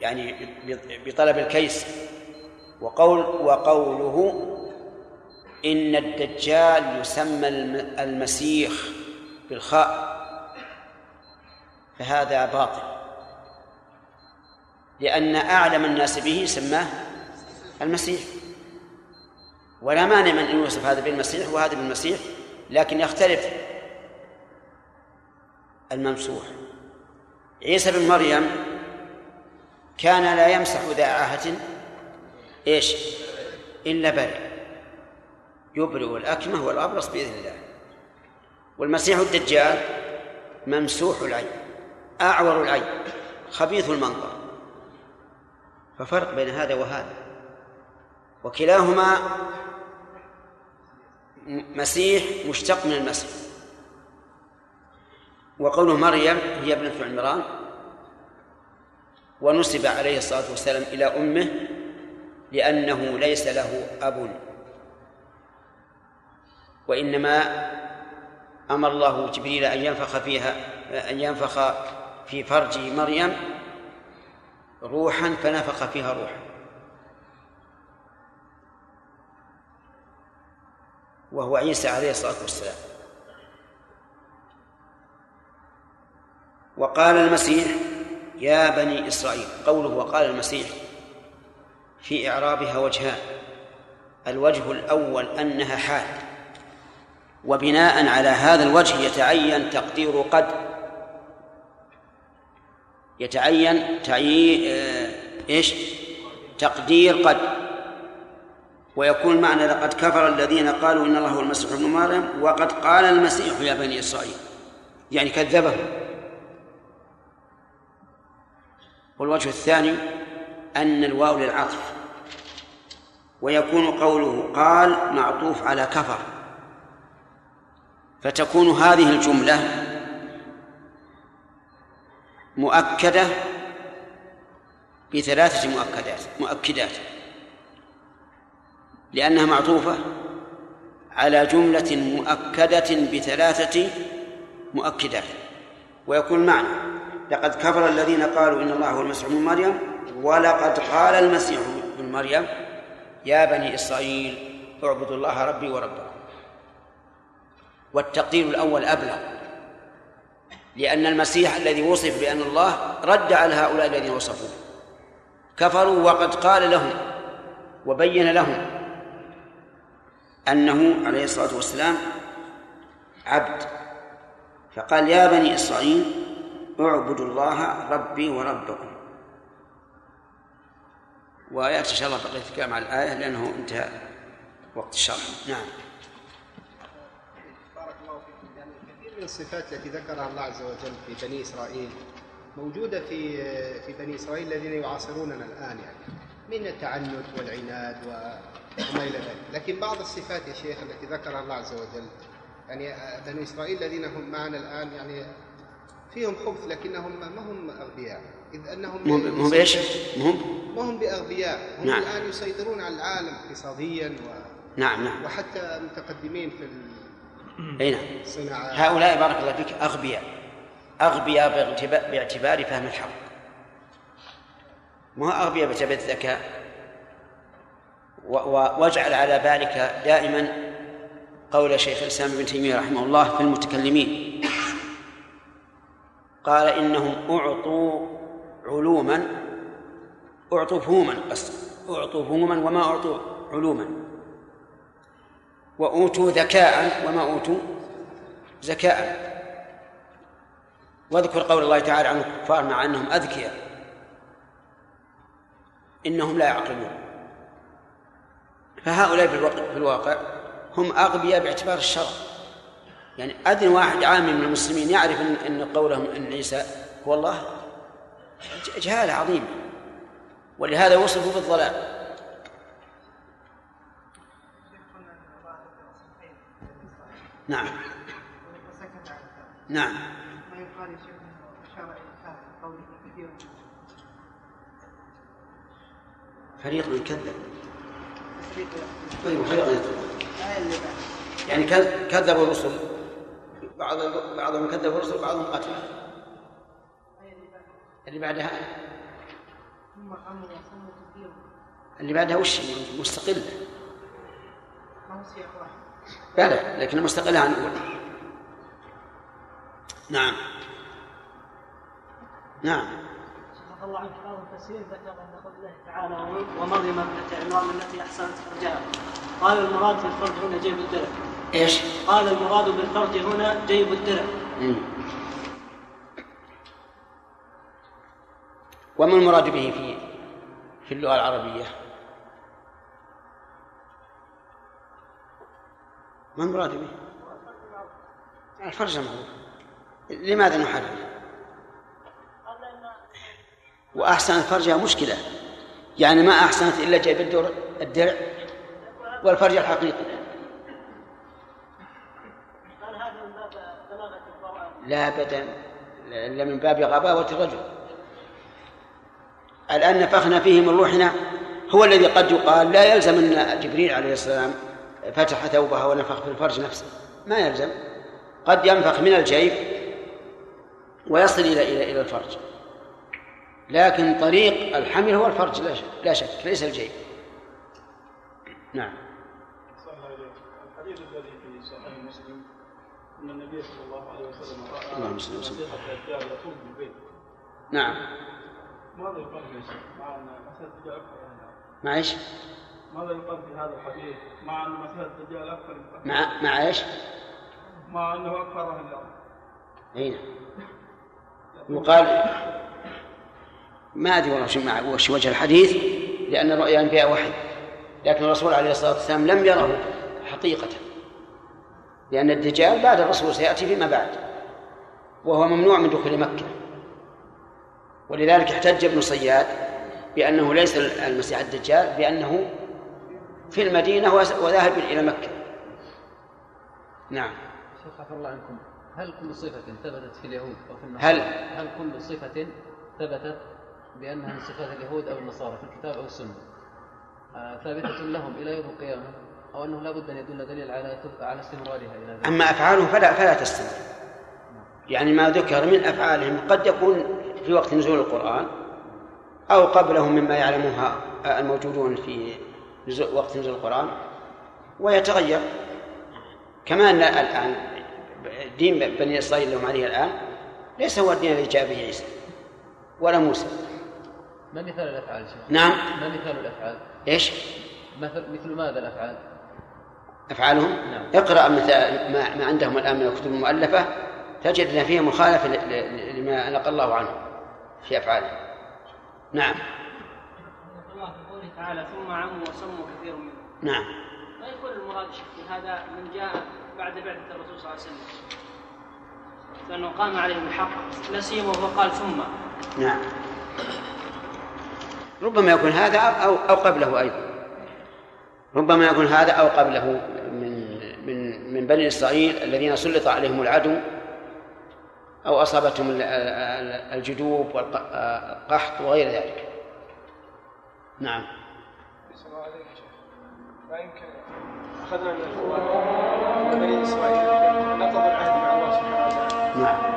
يعني بطلب الكيس وقول وقوله إن الدجال يسمى المسيخ بالخاء فهذا باطل. لأن أعلم الناس به سماه المسيح. ولا مانع من أن يوصف هذا بالمسيح وهذا بالمسيح لكن يختلف الممسوح. عيسى بن مريم كان لا يمسح ذا عاهة إيش؟ إلا برئ يبرئ الأكمه والأبرص بإذن الله. والمسيح الدجال ممسوح العين أعور العين خبيث المنظر. ففرق بين هذا وهذا. وكلاهما مسيح مشتق من المسيح. وقوله مريم هي ابنة عمران ونسب عليه الصلاة والسلام إلى أمه لأنه ليس له أب. وإنما أمر الله جبريل أن ينفخ فيها أن ينفخ في فرج مريم روحا فنفخ فيها روحا. وهو عيسى عليه الصلاة والسلام. وقال المسيح يا بني إسرائيل قوله وقال المسيح في إعرابها وجهان الوجه الأول أنها حال وبناء على هذا الوجه يتعين تقدير قد يتعين تعيين إيش؟ تقدير قد ويكون معنى لقد كفر الذين قالوا إن الله هو المسيح ابن مريم وقد قال المسيح يا بني إسرائيل يعني كذبهم والوجه الثاني أن الواو للعطف ويكون قوله قال معطوف على كفر. فتكون هذه الجملة مؤكدة بثلاثة مؤكدات مؤكدات. لأنها معطوفة على جملة مؤكدة بثلاثة مؤكدات ويكون معنى. لقد كفر الذين قالوا إن الله هو المسيح ابن مريم ولقد قال المسيح ابن مريم يا بني إسرائيل اعبدوا الله ربي وربكم. والتقدير الأول أبلغ لأن المسيح الذي وصف بأن الله رد على هؤلاء الذين وصفوه. كفروا وقد قال لهم وبين لهم أنه عليه الصلاة والسلام عبد. فقال يا بني إسرائيل اعبدوا الله ربي وربكم. ويأتي إن شاء الله بقية الكلام على الآية لأنه انتهى وقت الشرح. نعم. من الصفات التي ذكرها الله عز وجل في بني إسرائيل موجودة في في بني إسرائيل الذين يعاصروننا الآن يعني من التعنت والعناد وما إلى ذلك. لكن بعض الصفات يا شيخ التي ذكرها الله عز وجل يعني بني إسرائيل الذين هم معنا الآن يعني فيهم خبث لكنهم ما هم أغبياء. إذ أنهم مهم؟ مهم ما هم بأغبياء. هم نعم. الآن يسيطرون على العالم اقتصاديا و... نعم نعم. وحتى متقدمين في أي نعم. هؤلاء بارك الله فيك أغبياء. أغبياء باعتبار, فهم الحق. ما هو أغبياء باعتبار الذكاء. واجعل على بالك دائما قول شيخ الإسلام ابن تيمية رحمه الله في المتكلمين. قال إنهم أعطوا علوما أعطوا فهوما أعطوا فهوما وما أعطوا علوما. وأوتوا ذكاء وما أوتوا زكاء واذكر قول الله تعالى عن الكفار مع أنهم أذكياء. إنهم لا يعقلون. فهؤلاء في الواقع, في الواقع هم أغبياء باعتبار الشرع يعني أدنى واحد عامي من المسلمين يعرف أن, أن قولهم أن عيسى هو الله؟ جهالة عظيمة ولهذا وصفوا بالضلال. نعم. نعم. فريق كذب. تفريق طيب فريق اللي بعد يعني كذ- كذبوا الرسل. بعض بعضهم كذب الرسل بعضهم قتل. اللي بعد اللي بعدها اللي بعدها وش مستقلة ما هو سياق واحد. بلى لكن مستقلة عن الأولى نعم. نعم. الله عنك. بعض المفسرين ذكر أن قول الله تعالى ومريم ابنة عمران التي احسنت فرجها قال المراد في الفرج هنا جيب الدرع إيش؟ قال المراد بالفرج هنا جيب الدرع. وما المراد به في في اللغة العربية؟ ما المراد به؟ الفرج معروف لماذا نحرر؟ وأحسن فرجها مشكلة يعني ما أحسنت إلا الدر الدرع والفرج الحقيقي قال هذا من باب بلاغه القران لا أبدا إلا من باب غباوة الرجل. الآن نفخنا فيه من روحنا هو الذي قد يقال لا يلزم أن جبريل عليه السلام فتح ثوبها ونفخ في الفرج نفسه. ما يلزم. قد ينفخ من الجيب ويصل إلى إلى إلى الفرج. لكن طريق الحمل هو الفرج لا شك, لا شك ليس الجيب. نعم. الله عليه وسلم. الحديث الذي في صحيح مسلم إن النبي صلى الله عليه وسلم راى اللهم صل وسلم. نعم. ماذا يقال في هذا مع أن مسيح الدجال أكثر يعني. مع إيش؟ ماذا يقال في هذا الحديث؟ مع أن مسيح الدجال أكثر من مع مع إيش؟ مع أنه أكثر أهل الأرض. اي نعم يقال ما أدري والله وش مع- وش وجه الحديث لأن الرؤيا أنبياء وحي لكن الرسول عليه الصلاة والسلام لم يره حقيقة. لأن الدجال بعد الرسول سيأتي فيما بعد. وهو ممنوع من دخول مكة. ولذلك احتج ابن صياد بأنه ليس المسيح الدجال بأنه في المدينة وذاهب إلى مكة. نعم. شيخ عفى الله عنكم هل كل صفة ثبتت في اليهود أو في النصارى؟ هل؟ هل كل صفة ثبتت بأنها من صفات اليهود أو النصارى في الكتاب أو السنة؟ آه، ثابتة لهم إلى يوم القيامة أو أنه لا بد أن يدل دليل على على استمرارها إلى ذلك؟ أما أفعالهم فلا فلا تستمر. يعني ما ذكر من أفعالهم قد يكون في وقت نزول القرآن أو قبله مما يعلمها الموجودون في وقت نزول القرآن ويتغير كما أن الآن دين بني إسرائيل لهم عليه الآن ليس هو الدين الذي جاء به عيسى ولا موسى ما مثال الأفعال؟ نعم ما مثال الأفعال؟ إيش؟ مثل مثل ماذا الأفعال؟ أفعالهم نعم. اقرأ مثل ما, ما عندهم الآن من الكتب المؤلفة تجد أن فيها مخالفة لما نقل الله عنه في أفعالهم نعم. الله في قوله تعالى ثم عموا وسموا كثير منهم. نعم. ما يكون المراد شيخ هذا من جاء بعد بعثة الرسول صلى الله عليه وسلم؟ لأنه قام عليهم الحق. لا سيما وهو قال ثم نعم. ربما يكون هذا أو أو قبله أيضا. ربما يكون هذا أو قبله من من من بني إسرائيل الذين سلط عليهم العدو أو أصابتهم ال- ال- الجدوب والقحط وغير ذلك. نعم. لا يمكن. أخذنا من بني إسرائيل. نقضوا العهد مع الله سبحانه وتعالى. نعم.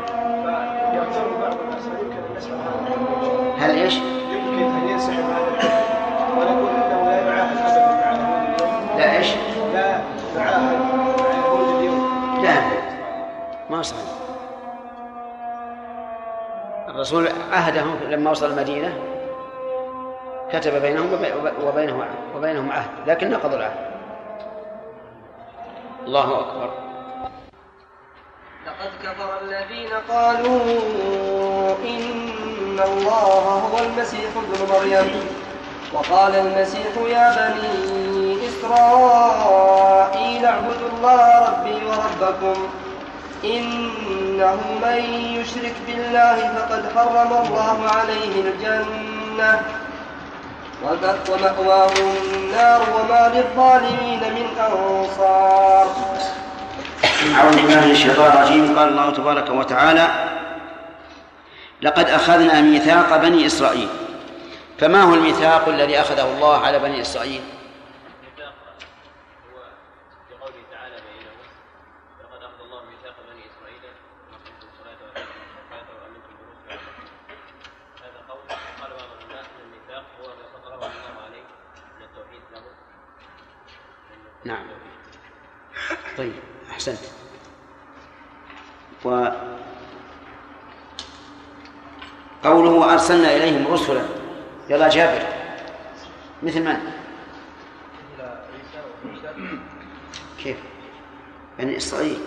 بعض الناس ويمكن أن نسمع هذا الحكم هل إيش؟ يمكن ينسحب هذا الحكم ونقول إنه لا يعاهد ابدا مع لا إيش؟ لا مع اليوم لا ما صحيح الرسول عهدهم لما وصل المدينة كتب بينهم وبي- وبينه وبينهم عهد لكن نقضوا العهد. الله أكبر. لقد كفر الذين قالوا إن الله هو المسيح ابن مريم. وقال المسيح يا بني إسرائيل اعبدوا الله ربي وربكم. إنه من يشرك بالله فقد حرم الله عليه الجنة ومأ- ومأواه النار وما للظالمين من أنصار. أعوذ بالله من الشيطان الرجيم. قال الله تبارك وتعالى لقد أخذنا ميثاق بني إسرائيل. فما هو الميثاق الذي أخذه الله على بني إسرائيل الميثاق هو في قوله تعالى بينه لقد اخذ الله ميثاق بني اسرائيل واقمتم الصلاه واتيتم الزكاه وامنتم برسل هذا قول قال بعض العلماء ان الميثاق هو ما فطره الله عليه من التوحيد له نعم. طيب أحسنت. و قوله أرسلنا إليهم رسلا. يلا جابر. مثل من؟ كيف؟ بني إسرائيل.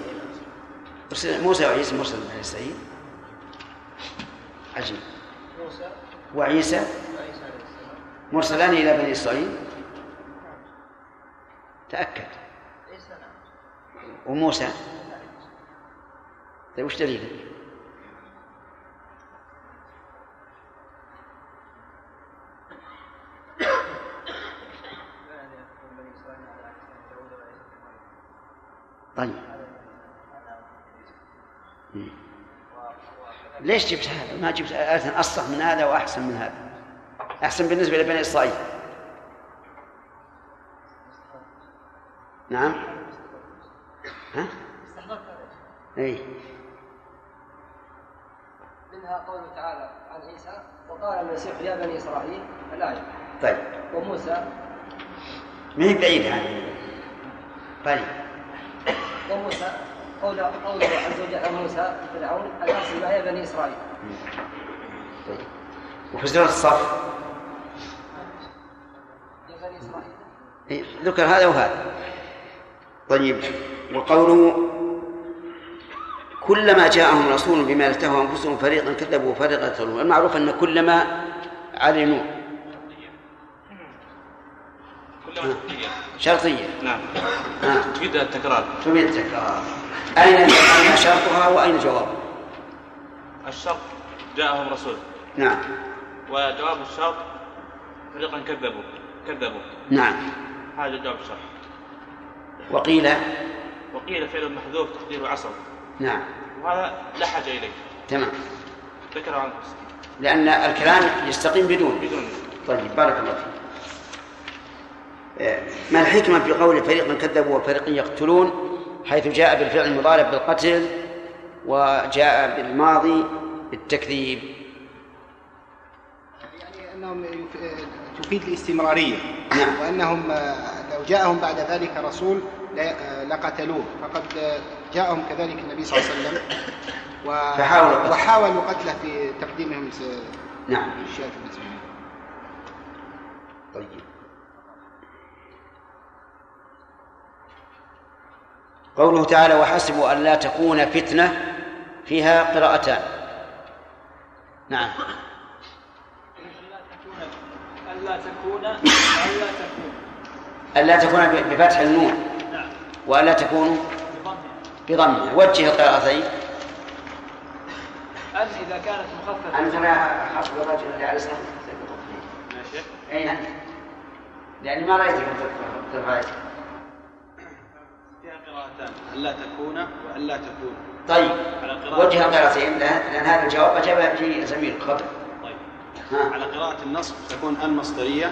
أرسل موسى وعيسى مرسل بني إسرائيل. عجيب. موسى. وعيسى. مرسلان إلى بني إسرائيل. تأكد نعم وموسى طيب وش دليلك؟ طيب. ليش جبت هذا؟ ما جبت آية أصح من هذا وأحسن من هذا أحسن بالنسبة لبني إسرائيل نعم. ها؟ إيه. منها قوله تعالى عن عيسى وقال المسيح يا بني إسرائيل الايه طيب. وموسى. ما هي بعيدة يعني طيب. وموسى قول قوله عز وجل عن موسى فرعون ان ارسل معي بني إسرائيل؟ طيب. وفي الصف؟ يا بني إسرائيل. إيه، ذكر هذا وهذا. طيب وقوله كلما جاءهم رسول بما لا تهوى أنفسهم فريقا كذبوا وفريقا يقتلون المعروف أن كلما علموا. كلها شرطية. نعم. تفيد التكرار. تبين التكرار. أين أين شرطها وأين جوابها؟ الشرط جاءهم رسول. نعم. وجواب الشرط فريقا كذبوا. كذبوا. نعم. هذا جواب الشرط. وقيل وقيل فعل محذوف تقديره عصر نعم. وهذا لا حاجة إليه. تمام. ذكر عن نفسه لأن الكلام يستقيم بدون. بدون. طيب بارك الله فيك. ما الحكمة في قول فريقا كذبوا وفريقا يقتلون حيث جاء بالفعل المضارع بالقتل وجاء بالماضي بالتكذيب؟ يعني أنهم يف- تفيد الاستمرارية. نعم. وأنهم آه، لو جاءهم بعد ذلك رسول لقتلوه. فقد جاءهم كذلك النبي صلى الله عليه وسلم. و- فحاولوا قتله. وحاولوا قتله في تقديمهم س- نعم. الشاة طيب. قوله تعالى وحسبوا أن لا تكون فتنة فيها قراءتان. نعم. ألا تكون ألا تكون. ألا تكون بفتح النون نعم وألا تكون بضمها. بضمها وجه القراءتين أن إذا كانت مخففة. أنت ما حفظ الرجل اللي على ماشي. أين أنت؟ لأني ما رأيتك ترفع يدك. فيها قراءتان ألا تكون وألا تكون. طيب. على قراءة وجه قراءتين لأن لأن هذا الجواب أجابه في زميل خطأ طيب. على قراءة النصب تكون المصدرية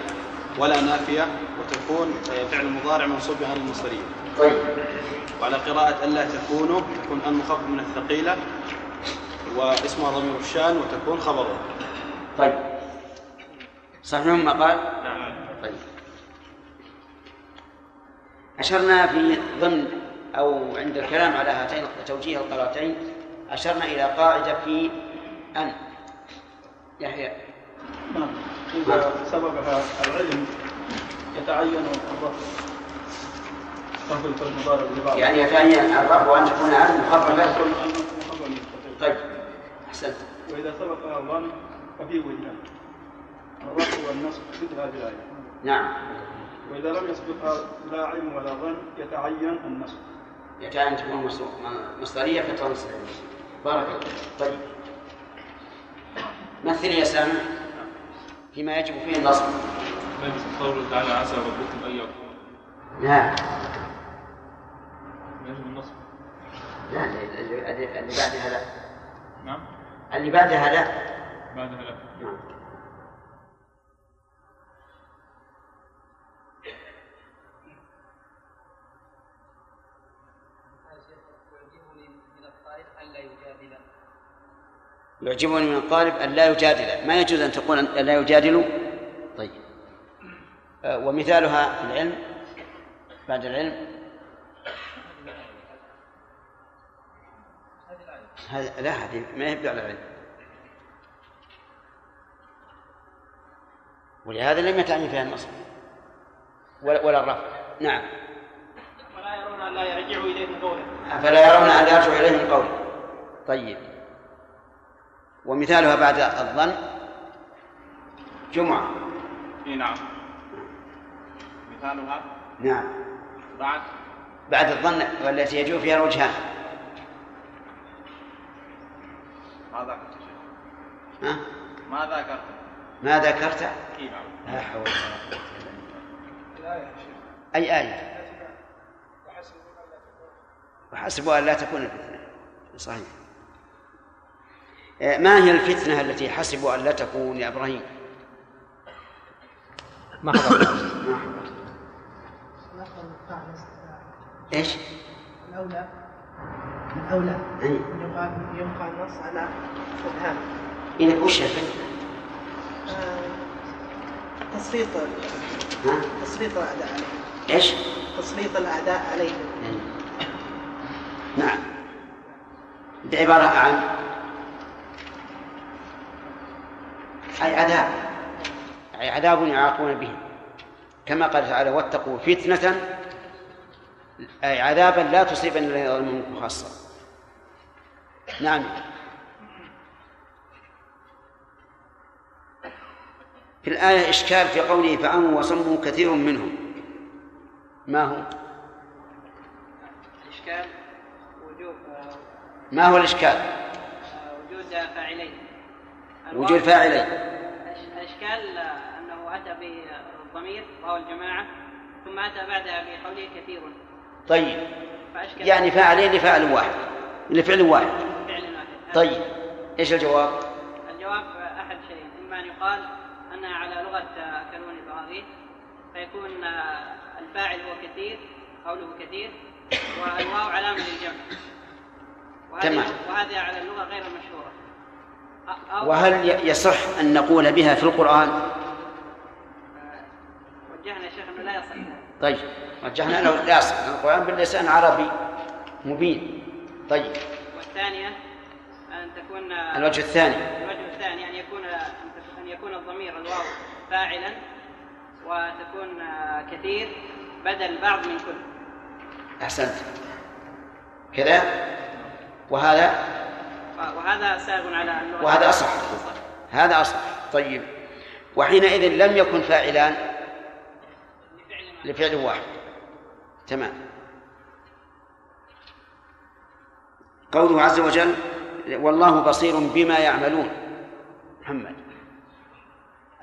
ولا نافية وتكون آه، فعل مضارع منصوب بها المصدرية. طيب. وعلى قراءة ألا تكونوا تكون المخفف من الثقيلة واسمها ضمير الشان وتكون خبرها طيب. صحيح ما قال؟ نعم. طيب. أشرنا في ضمن أو عند الكلام على هاتين توجيه القراءتين أشرنا إلى قاعدة في أن يحيى. نعم. إذا سببها العلم يتعين الرفع يعني يتعين الرفع أن تكون أن مخففة طيب أحسنت. وإذا سبقها الظن ففي وجهان الرفع والنصب مثل هذه الآية. نعم. وإذا لم يسبقها لا علم ولا ظن يتعين النصب. يتعين تكون مص- مصدرية مصدرية بارك الله طيب. مثل يا سامع فيما يجب فيه النصب. نفس قوله تعالى عسى ربكم أن يغفر. نعم يجب النصب. لا اللي بعدها لا. نعم. اللي بعدها لا. بعدها لا. يعجبني من الطالب أن لا يجادل. ما يجوز أن تقول أن لا يجادل؟ طيب. آه، ومثالها في العلم بعد العلم. هذا لا هذه ما يبدو على العلم. ولهذا لم يتعين فيها النصب ولا, ولا الرفع. نعم. ولا يرون أن لا يرجعوا اليهم قولا أفلا يرون أن يرجع إليهم قول طيب. ومثالها بعد الظن جمعة. إي نعم. مثالها نعم. بعد. بعد الظن والتي يجوز فيها الوجهان. ما ذكرت ها؟ ما ذكرت ما ذكرت إي نعم. لا حول ولا قوة إلا بالله. الآية يا شيخ. أي آية؟ وحسبوا أن لا تكون الفتنة صحيح. ما هي الفتنة التي حسبوا أن لا تكون يا إبراهيم؟ ما حضرت ما حضرت. إيش؟ الأولى الأولى أي. يبقى النص على الإبهام. إيه وش الفتنة؟ آه، تسليط ها؟ تسليط الأعداء. عليه إيش؟ تسليط الأعداء عليه نعم. بعبارة عن أي عذاب. أي عذاب يعاقون به. كما قال تعالى واتقوا فتنة أي عذابا لا تصيبن الذين ظلموا منكم خاصة. نعم. في الآية إشكال في قوله فعموا وصموا كثير منهم. ما هو؟ الإشكال؟ وجوب ما هو الإشكال؟ وجود فاعلين الأشكال أنه أتى بالضمير وهو الجماعة ثم أتى بعدها بقوله كثير. طيب. يعني فاعلين لفاعل واحد. لفعل واحد. فعل واحد. طيب. إيش الجواب؟ الجواب أحد شيئين إما أن يقال انها على لغة كانون إبراهيم فيكون الفاعل هو كثير قوله كثير والواو علامة للجمع. وهذه. وهذه على اللغة غير المشهوره وهل يصح أن نقول بها في القرآن؟ وجهنا يا شيخ إنه لا يصح. طيب رجحنا له لا يصح. القرآن باللسان عربي مبين. طيب. والثانية أن تكون الوجه الثاني. الوجه الثاني أن يكون أن يكون الضمير الواو فاعلا وتكون كثير بدل بعض من كل. أحسنت. كذا؟ وهذا؟ وهذا سائغ على اللغة وهذا أصح. هذا أصح. طيب. وحينئذ لم يكن فاعلان لفعل واحد. تمام. قوله عز وجل والله بصير بما يعملون. محمد.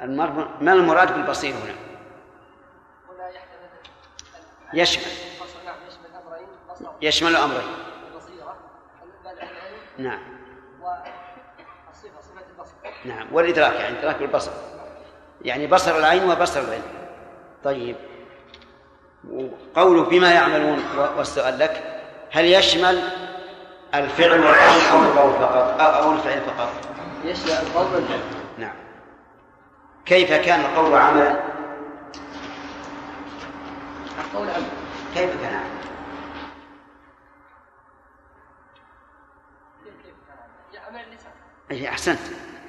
المر... ما المراد بالبصير هنا؟ يشمل. يشمل أمرين. بصر. يشمل أمرين. البصيرة. بعد العلم نعم. نعم والإدراك يعني إدراك بالبصر يعني بصر العين وبصر العلم. طيب. وقوله بما يعملون والسؤال لك هل يشمل الفعل والقول أو القول فقط؟ أو أو الفعل فقط؟ يشمل القول والفعل. نعم. كيف كان القول عملا؟ القول عمل كيف كان عملا؟ أي أحسنت.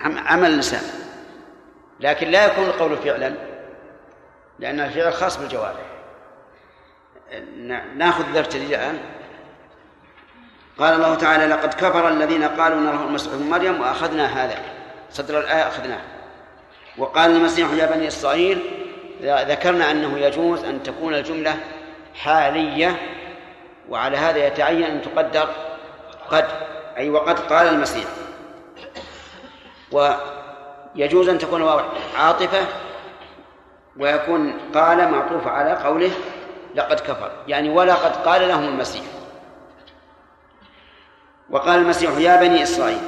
عمل اللسان لكن لا يكون القول فعلا لأن الفعل خاص بالجوارح. نأخذ التدليل الآن قال الله تعالى لقد كفر الذين قالوا ان الله المسيح ابن مريم وأخذنا هذا. صدر الآية أخذناه. وقال المسيح يا بني إسرائيل ذكرنا أنه يجوز أن تكون الجملة حالية وعلى هذا يتعين أن تقدر قد أي وقد قال المسيح. ويجوز أن تكون واو عاطفة ويكون قال معطوف على قوله لقد كفر. يعني ولقد قال لهم المسيح. وقال المسيح يا بني إسرائيل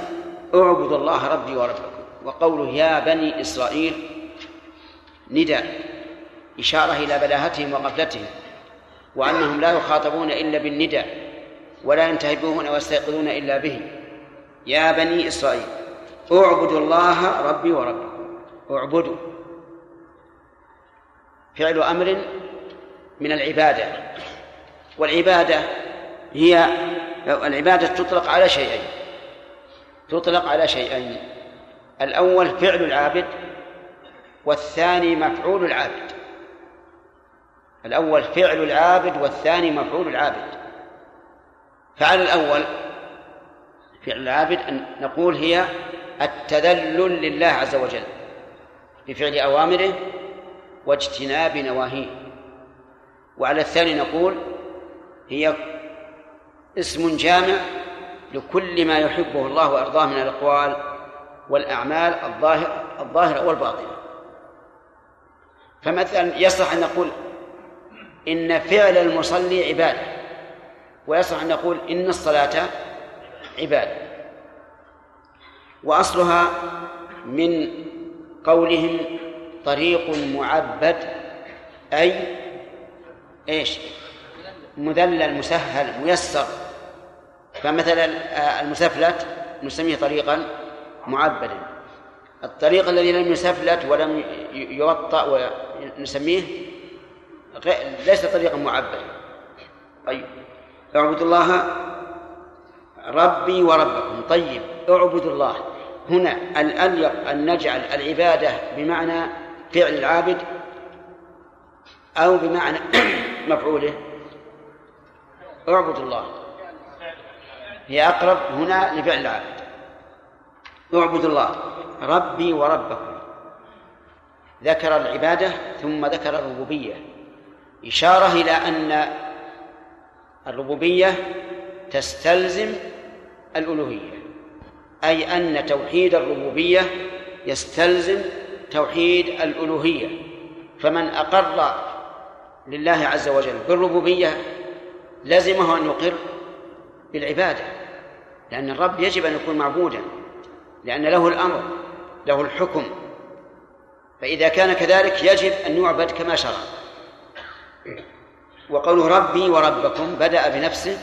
اعبدوا الله ربي وربكم. وقوله يا بني إسرائيل نداء إشارة إلى بلاهتهم وغفلتهم وأنهم لا يخاطبون إلا بالنداء ولا ينتهبون ويستيقظون إلا به يا بني إسرائيل اعبدوا الله ربي وربكم. اعبدوا. فعل أمر من العبادة. والعبادة هي العبادة تطلق على شيئين. تطلق على شيئين. الأول فعل العابد والثاني مفعول العابد. الأول فعل العابد والثاني مفعول العابد. فعل الأول فعل العابد أن نقول هي التذلل لله عز وجل بفعل أوامره واجتناب نواهيه. وعلى الثاني نقول هي اسم جامع لكل ما يحبه الله ويرضاه من الأقوال والأعمال الظاهرة الظاهرة والباطنة. فمثلا يصح أن نقول إن فعل المصلي عبادة ويصح أن نقول إن الصلاة عبادة. وأصلها من قولهم طريق معبد أي إيش؟ مذلل مسهل ميسر. فمثلا المسفلت نسميه طريقا معبدا. الطريق الذي لم يسفلت ولم يوطأ ونسميه ليس طريقا معبدا. طيب اعبدوا الله ربي وربكم. طيب اعبدوا الله. هنا الأليق أن نجعل العبادة بمعنى فعل العابد أو بمعنى مفعوله. اعبدوا الله. هي أقرب هنا لفعل العابد. اعبدوا الله. ربي وربكم. ذكر العبادة ثم ذكر الربوبية. إشارة إلى أن الربوبية تستلزم الألوهية أي أن توحيد الربوبية يستلزم توحيد الألوهية. فمن أقر لله عز وجل بالربوبية لزمه أن يقر بالعبادة لأن الرب يجب أن يكون معبودا لأن له الأمر له الحكم. فإذا كان كذلك يجب أن يعبد كما شرع. وقوله ربي وربكم بدأ بنفسه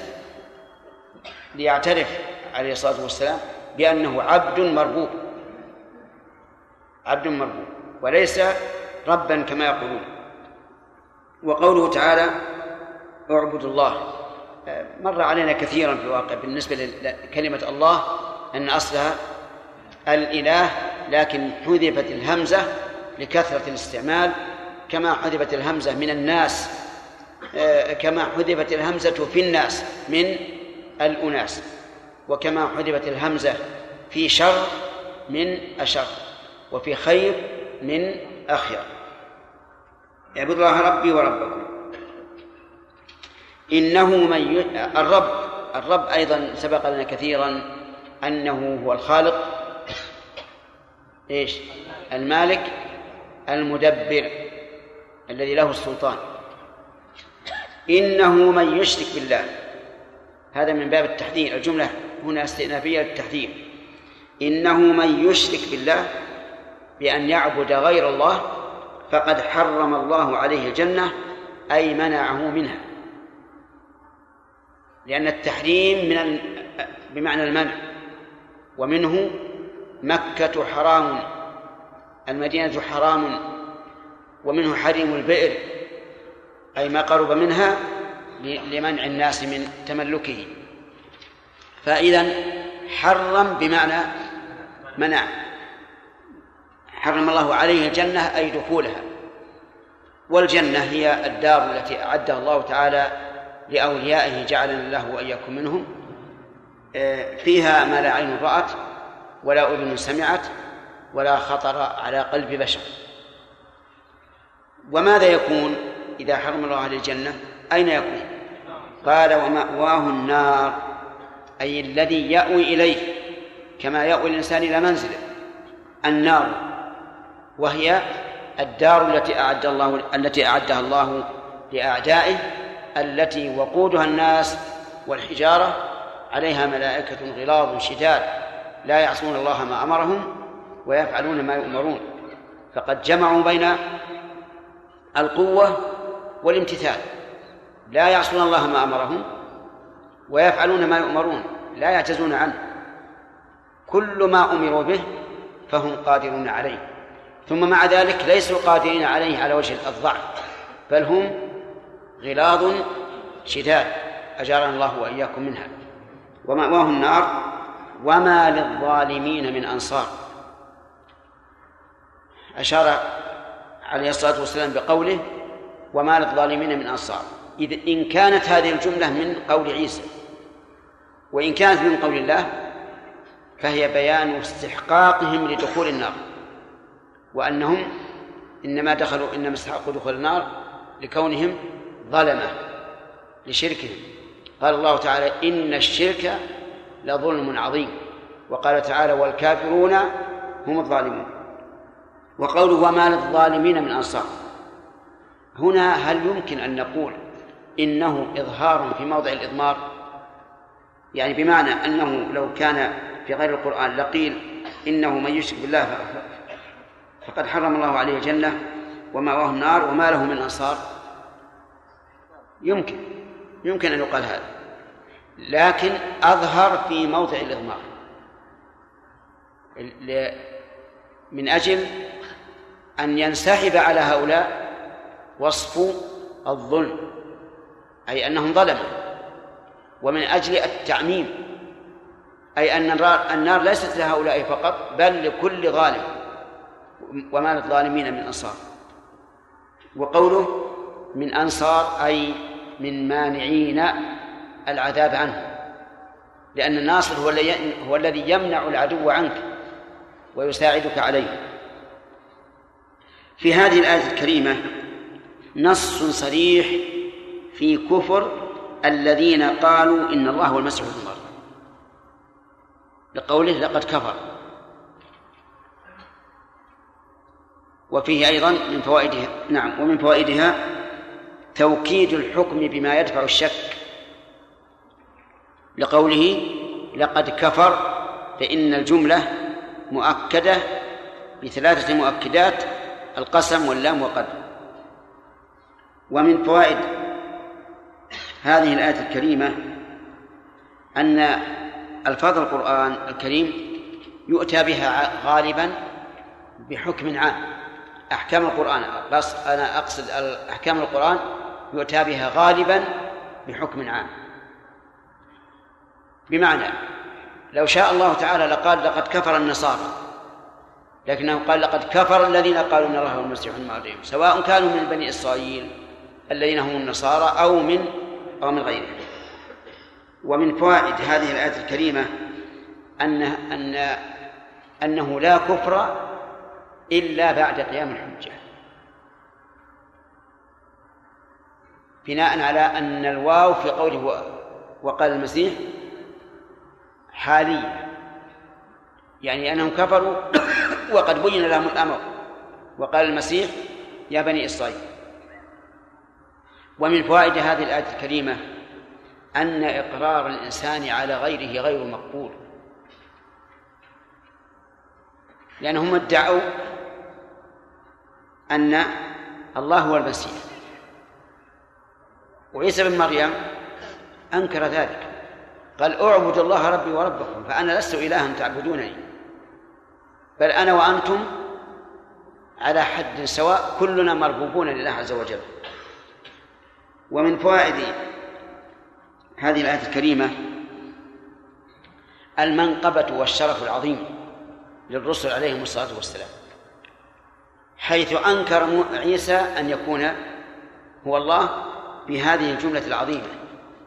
ليعترف عليه الصلاة والسلام بأنه عبد مربوب. عبد مربوب وليس ربا كما يقولون. وقوله تعالى اعبدوا الله مر علينا كثيرا في الواقع بالنسبة لكلمة الله أن أصلها الإله لكن حذفت الهمزة لكثرة الاستعمال كما حذفت الهمزة من الناس. كما حذفت الهمزة في الناس من الأناس. وكما حذفت الهمزة في شر من أشر وفي خير من أخير. اعبدوا الله ربي وربكم. إنه من ي... الرب الرب أيضا سبق لنا كثيرا أنه هو الخالق. إيش؟ المالك المدبر الذي له السلطان. إنه من يشرك بالله. هذا من باب التحذير الجملة. هنا استئنافية للتحذير إنه من يشرك بالله بأن يعبد غير الله فقد حرم الله عليه الجنة أي منعه منها. لأن التحريم من بمعنى المنع. ومنه مكة حرام المدينة حرام ومنه حريم البئر أي ما قرب منها لمنع الناس من تملكه. فإذا حرم بمعنى منع. حرم الله عليه الجنة أي دخولها. والجنة هي الدار التي أعدها الله تعالى لأوليائه جعلنا الله وإياكم منهم. آه، فيها ما لا عين رأت ولا أذن سمعت ولا خطر على قلب بشر. وماذا يكون إذا حرم الله عليه الجنة؟ أين يكون؟ قال ومأواه النار. أي الذي يأوي إليه كما يأوي الإنسان إلى منزله النار وهي الدار التي أعد الله التي أعدها الله لأعدائه التي وقودها الناس والحجارة عليها ملائكة غلاظ شداد لا يعصون الله ما أمرهم ويفعلون ما يؤمرون. فقد جمعوا بين القوة والامتثال لا يعصون الله ما أمرهم ويفعلون ما يؤمرون لا يعتزون عنه. كل ما أمروا به فهم قادرون عليه. ثم مع ذلك ليسوا قادرين عليه على وجه الضعف بل هم غلاظ شداد. أجارنا الله وإياكم منها. ومأواه النار وما للظالمين من أنصار. أشار عليه الصلاة والسلام بقوله وما للظالمين من أنصار. إذ إن كانت هذه الجملة من قول عيسى. وإن كانت من قول الله فهي بيان استحقاقهم لدخول النار. وأنهم إنما دخلوا إنما استحقوا دخول النار لكونهم ظلمة لشركهم. قال الله تعالى إن الشرك لظلم عظيم. وقال تعالى والكافرون هم الظالمون. وقوله وما للظالمين من أنصار. هنا هل يمكن أن نقول إنه إظهار في موضع الإضمار يعني بمعنى أنه لو كان في غير القرآن لقيل إنه من يشرك بالله فقد حرم الله عليه الجنة ومأواه النار وما له من أنصار. يمكن يمكن أن يقال هذا. لكن أظهر في موضع الإضمار. من أجل أن ينسحب على هؤلاء وصف الظلم أي أنهم ظلموا. ومن أجل التعميم أي أن النار ليست لهؤلاء فقط بل لكل ظالم. وما للظالمين من أنصار. وقوله من أنصار أي من مانعين العذاب عنه. لأن الناصر هو هو الذي يمنع العدو عنك ويساعدك عليه. في هذه الآية الكريمة نص صريح في كفر الذين قالوا إن الله هو المسيح ابن مريم. لقوله لقد كفر. وفيه أيضا من فوائدها نعم ومن فوائدها توكيد الحكم بما يدفع الشك. لقوله لقد كفر فإن الجملة مؤكدة بثلاثة مؤكدات القسم واللام وقد ومن فوائد هذه الآية الكريمة أن ألفاظ القرآن الكريم يؤتى بها غالبا بحكم عام. أحكام القرآن بس أنا أقصد أحكام القرآن يؤتى بها غالبا بحكم عام. بمعنى لو شاء الله تعالى لقال لقد كفر النصارى لكنه قال لقد كفر الذين قالوا إن الله هو المسيح ابن مريم سواء كانوا من بني إسرائيل الذين هم النصارى أو من أو من غيرهم ومن فوائد هذه الآية الكريمة ان ان أنه لا كفر إلا بعد قيام الحجة. بناء على أن الواو في قوله وقال المسيح حالية. يعني أنهم كفروا وقد بين لهم الأمر. وقال المسيح يا بني إسرائيل. ومن فوائد هذه الآية الكريمة أن إقرار الإنسان على غيره غير مقبول. لأنهم ادعوا أن الله هو المسيح. وعيسى بن مريم أنكر ذلك. قال أعبدوا الله ربي وربكم فأنا لست إلها تعبدونني بل أنا وأنتم على حد سواء كلنا مربوبون لله عز وجل. ومن فوائد هذه الآية الكريمة المنقبة والشرف العظيم للرسل عليهم الصلاة والسلام حيث أنكر عيسى أن يكون هو الله بهذه الجملة العظيمة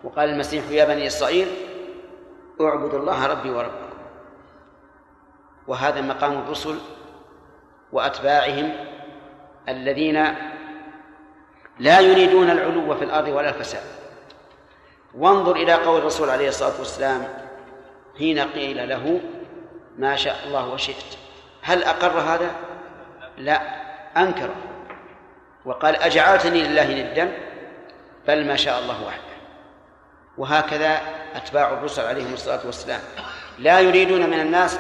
وقال المسيح يا بني إسرائيل اعبدوا الله ربي وربكم. وهذا مقام الرسل وأتباعهم الذين لا يريدون العلو في الأرض ولا الفساد. وانظر إلى قول الرسول عليه الصلاة والسلام حين قيل له ما شاء الله وشئت. هل أقر هذا؟ لا أنكره وقال أجعلتني لله ندا بل ما شاء الله وحده. وهكذا أتباع الرسل عليهم الصلاة والسلام. لا يريدون من الناس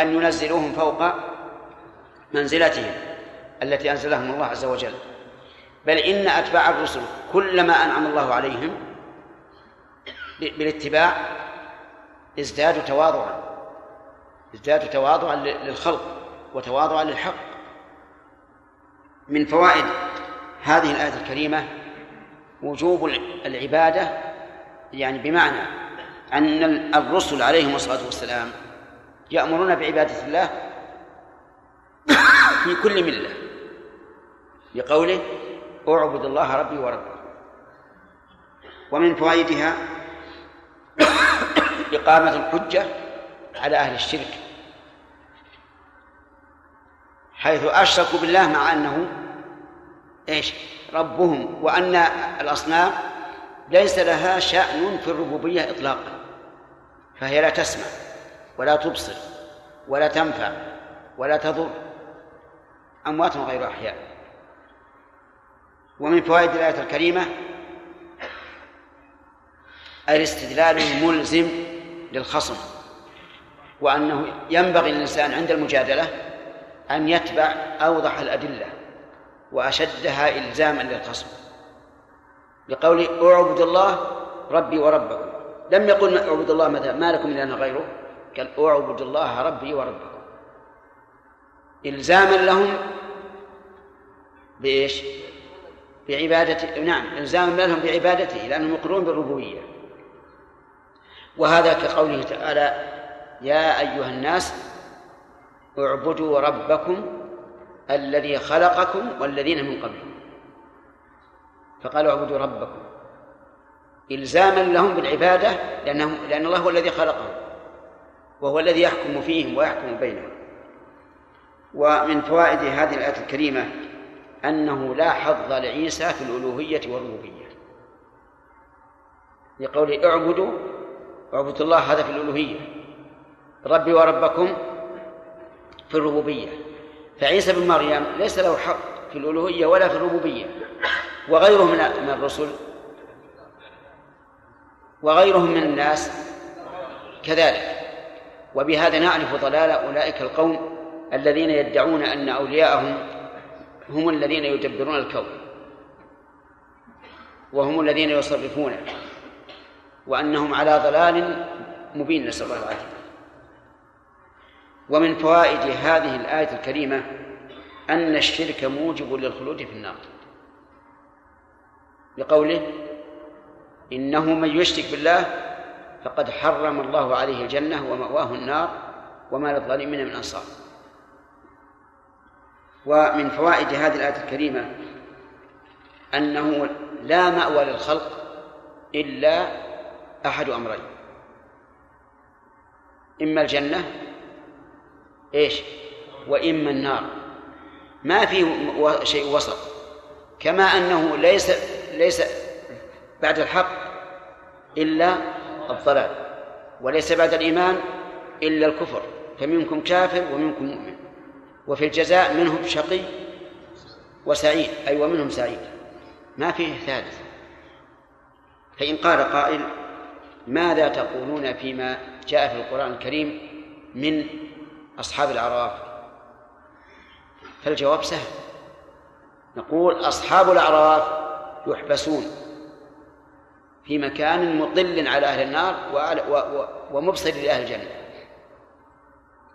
أن ينزلوهم فوق منزلتهم التي أنزلهم الله عز وجل. بل إن أتباع الرسل كلما أنعم الله عليهم بالاتباع ازدادوا تواضعا ازدادوا تواضعا للخلق وتواضعا للحق. من فوائد هذه الآية الكريمة وجوب العبادة يعني بمعنى أن الرسل عليهم الصلاة والسلام يأمرون بعبادة الله في كل ملة لقوله أعبد الله ربي وربكم. ومن فوائدها إقامة الحجة على أهل الشرك. حيث أشركوا بالله مع أنه إيش؟ ربهم وأن الأصنام ليس لها شأن في الربوبية إطلاقا. فهي لا تسمع ولا تبصر ولا تنفع ولا تضر. أموات غير أحياء. ومن فوائد الآية الكريمة الاستدلال الملزم للخصم وأنه ينبغي للإنسان عند المجادلة أن يتبع أوضح الأدلة وأشدها إلزاما للخصم. لقول أعبد الله ربي وربكم. لم يقل أعبد الله مثلا ما لكم إلا غيره قال أعبد الله ربي وربكم. إلزاما لهم بإيش؟ بعبادة نعم إلزاما لهم بعبادته لأنهم يقرون بالربوبية. وهذا كقوله تعالى يا أيها الناس اعبدوا ربكم الذي خلقكم والذين من قبلكم. فقالوا اعبدوا ربكم. إلزاما لهم بالعبادة لأنهم لأن الله هو الذي خلقهم وهو الذي يحكم فيهم ويحكم بينهم. ومن فوائد هذه الآية الكريمة أنه لا حظ لعيسى في الألوهية والربوبية. لقول اعبدوا اعبدوا الله هذا في الألوهية. ربي وربكم في الربوبية. فعيسى بن مريم ليس له حق في الألوهية ولا في الربوبية. وغيره من من الرسل. وغيرهم من الناس كذلك. وبهذا نعرف ضلال أولئك القوم الذين يدعون أن أولياءهم هم الذين يدبرون الكون وهم الذين يصرفونه وأنهم على ضلال مبين نسأل الله العافية. ومن فوائد هذه الآية الكريمة أن الشرك موجب للخلود في النار. لقوله إنه من يشرك بالله فقد حرم الله عليه الجنة ومأواه النار وما للظالمين من أنصار. ومن فوائد هذه الآية الكريمة أنه لا مأوى للخلق إلا أحد أمرين. إما الجنة إيش؟ وإما النار. ما في شيء وسط. كما أنه ليس ليس بعد الحق إلا الضلال وليس بعد الإيمان إلا الكفر. فمنكم كافر ومنكم مؤمن. وفي الجزاء منهم شقي وسعيد أي ومنهم سعيد. ما فيه ثالث. فإن قال قائل ماذا تقولون فيما جاء في القرآن الكريم من أصحاب الأعراف؟ فالجواب سهل. نقول أصحاب الأعراف يحبسون في مكان مطل على أهل النار ومبصر لأهل الجنة.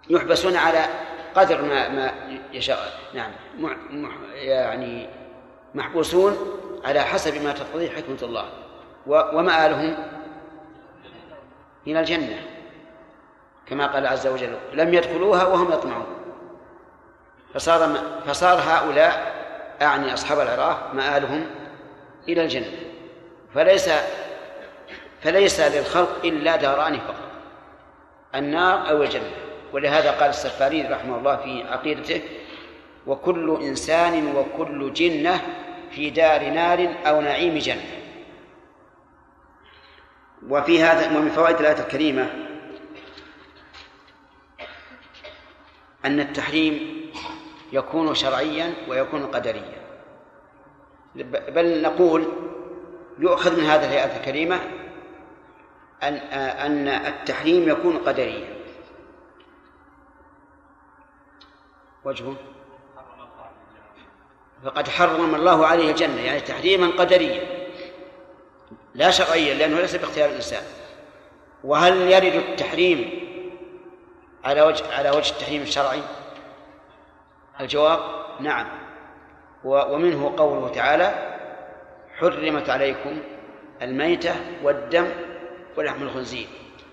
يحبسون على قدر ما ما يشاء. نعم. يعني محبوسون على حسب ما تقتضيه حكمة الله. ومآلهم إلى الجنة. كما قال عز وجل لم يدخلوها وهم يطمعون. فصار فصار هؤلاء أعني أصحاب العراف مآلهم إلى الجنة. فليس فليس للخلق إلا داران فقط. النار أو الجنة. ولهذا قال السفاري رحمه الله في عقيدته وكل إنسان وكل جنة في دار نار أو نعيم جنة. وفي هذا ومن فوائد الآية الكريمة أن التحريم يكون شرعيا ويكون قدريا. بل نقول يؤخذ من هذه الآية الكريمة أن أن التحريم يكون قدريا. وجهه؟ فقد حرم الله عليه الجنة يعني تحريما قدريا. لا شرعيا لأنه ليس باختيار الإنسان. وهل يرد التحريم على وجه على وجه التحريم الشرعي؟ الجواب نعم. ومنه قوله تعالى حرمت عليكم الميتة والدم ولحم الخنزير.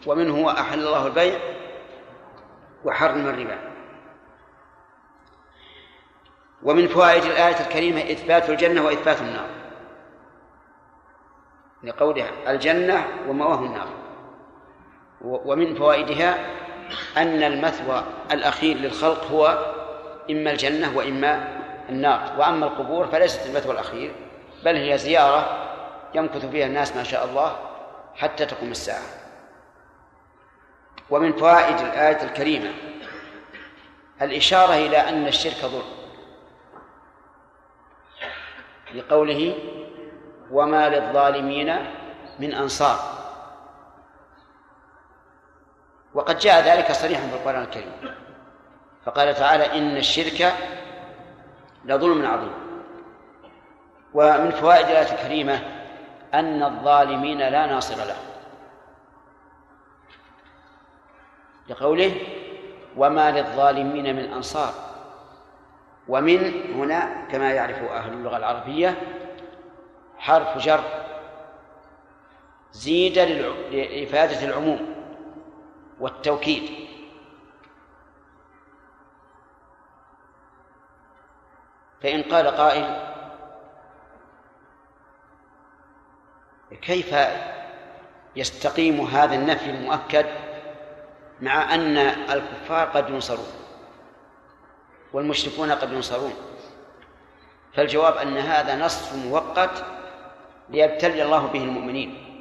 ومنه أحل الله البيع وحرم الربا. ومن فوائد الآية الكريمة إثبات الجنة وإثبات النار. لقولها الجنة ومواه النار. ومن فوائدها أن المثوى الأخير للخلق هو إما الجنة وإما النار. وأما القبور فليست المثوى الأخير بل هي زيارة يمكث فيها الناس ما شاء الله حتى تقوم الساعة. ومن فوائد الآية الكريمة الإشارة إلى أن الشرك ظلم. لقوله وما للظالمين من أنصار. وقد جاء ذلك صريحا في القرآن الكريم. فقال تعالى إن الشرك لظلم عظيم. ومن فوائد الآية الكريمة أن الظالمين لا ناصر لهم لقوله وما للظالمين من أنصار. ومن هنا كما يعرف أهل اللغة العربية حرف جر زيد لإفادة العموم والتوكيد. فإن قال قائل كيف يستقيم هذا النفي المؤكد مع أن الكفار قد ينصرون؟ والمشركون قد ينصرون. فالجواب أن هذا نص مؤقت ليبتلي الله به المؤمنين.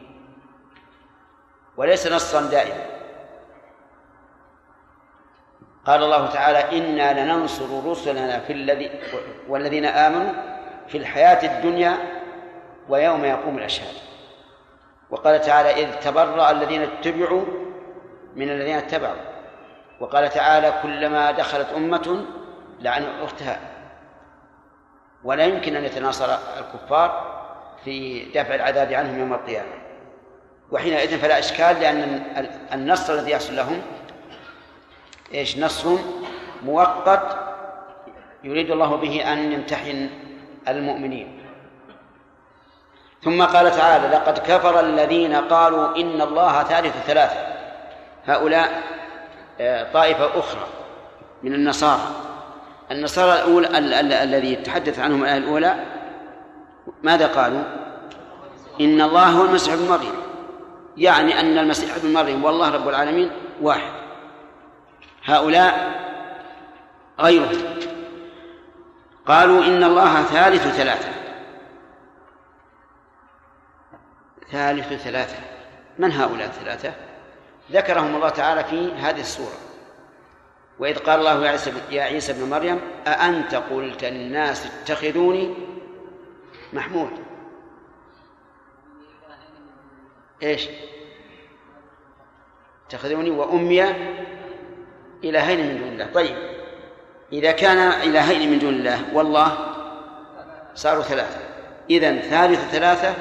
وليس نصا دائما. قال الله تعالى إنا لننصر رسلنا في الذي والذين آمنوا في الحياة الدنيا ويوم يقوم الأشهاد. وقال تعالى إذ تبرأ الذين اتبعوا من الذين اتبعوا. وقال تعالى كلما دخلت أمة لعن أختها. ولا يمكن أن يتناصر الكفار في دفع العذاب عنهم يوم القيامة. وحينئذ فلا إشكال لأن النصر الذي يحصل لهم إيش؟ نصر مؤقت يريد الله به أن يمتحن المؤمنين. ثم قال تعالى لقد كفر الذين قالوا إن الله ثالث ثلاثة. هؤلاء آه، طائفة أخرى من النصارى. النصارى الأولى الذي تحدث عنهم الآية الأولى ماذا قالوا؟ إن الله هو المسيح ابن مريم. يعني أن المسيح ابن مريم والله رب العالمين واحد. هؤلاء غيره قالوا إن الله ثالث ثلاثة. ثالث ثلاثة. من هؤلاء الثلاثة؟ ذكرهم الله تعالى في هذه السورة. وإذ قال الله يا عيسى ابن مريم أأنت قلت للناس اتخذوني محمود؟ إيش؟ اتخذوني وأمي إلهين من دون الله. طيب إذا كان إلهين من دون الله والله صاروا ثلاثة. إذا ثالث ثلاثة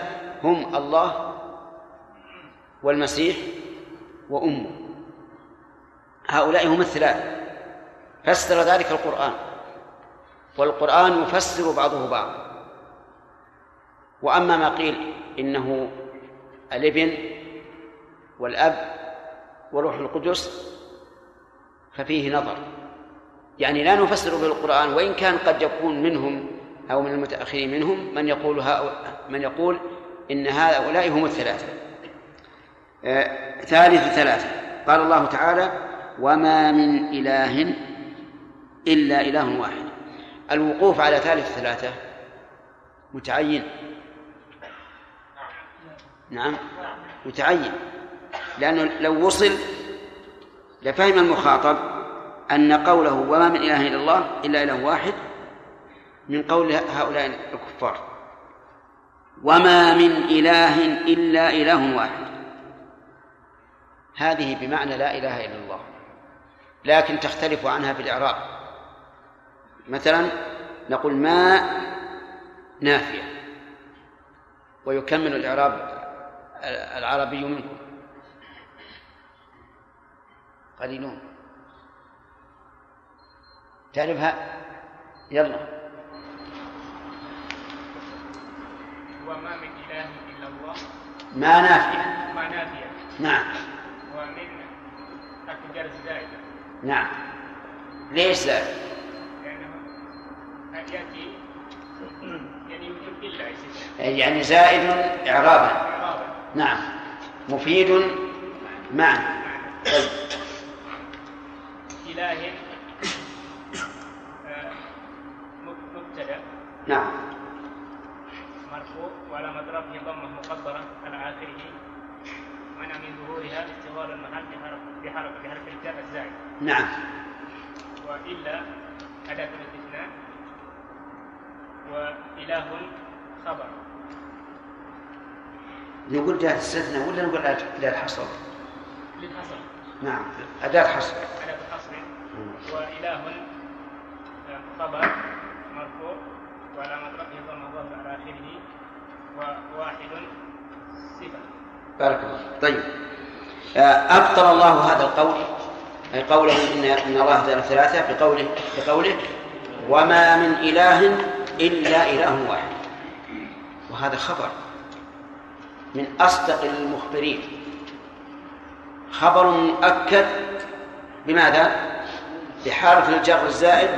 هم الله والمسيح وأمه. هؤلاء هم الثلاثة. فسر ذلك القرآن. والقرآن يفسر بعضه بعضا وأما ما قيل إنه الإبن والأب وروح القدس ففيه نظر. يعني لا نفسر بالقرآن وإن كان قد يكون منهم أو من المتأخرين منهم من يقول من يقول إن هؤلاء هم الثلاثة. آه ثالث ثلاثة. قال الله تعالى وما من إله إلا إله واحد. الوقوف على ثالث ثلاثة متعين. نعم متعين. لأنه لو وصل لفهم المخاطب أن قوله وما من إله إلا الله إلا إله واحد من قول هؤلاء الكفار. وما من إله إلا إله واحد. هذه بمعنى لا إله إلا الله. لكن تختلف عنها في الإعراب. مثلا نقول ما نافية ويكمل الإعراب العربي منكم قليلون. تعرفها؟ يلا. وما من إله إلا الله. ما نافية. ما نافية. نعم. ومن التجار الزائدة نعم. ليش زائد؟ يأتي يعني يعني زائد إعرابا. نعم. مفيد معنى طيب. إله آه، مبتدأ. نعم. مرفوع. وعلى رفعه ضمه مقدرة على آخره. منع من ظهورها استغلال المحل بحرف بحرف بحرف الجر الزائد. نعم. وإلا أداة وإله خبر نقول جاء استثناء ولا نقول أداة حصر؟ للحصر. نعم أداة حصر أداة حصر وإله خبر مرفوع وعلى رفعه ضمه ظهر على آخره وواحد صفة. بارك الله طيب. آه، أبطل الله هذا القول أي قوله إن إن الله ثلاثة بقوله بقوله وما من إله إلا إله واحد. وهذا خبر من أصدق المخبرين. خبر مؤكد بماذا؟ بحرف الجر الزائد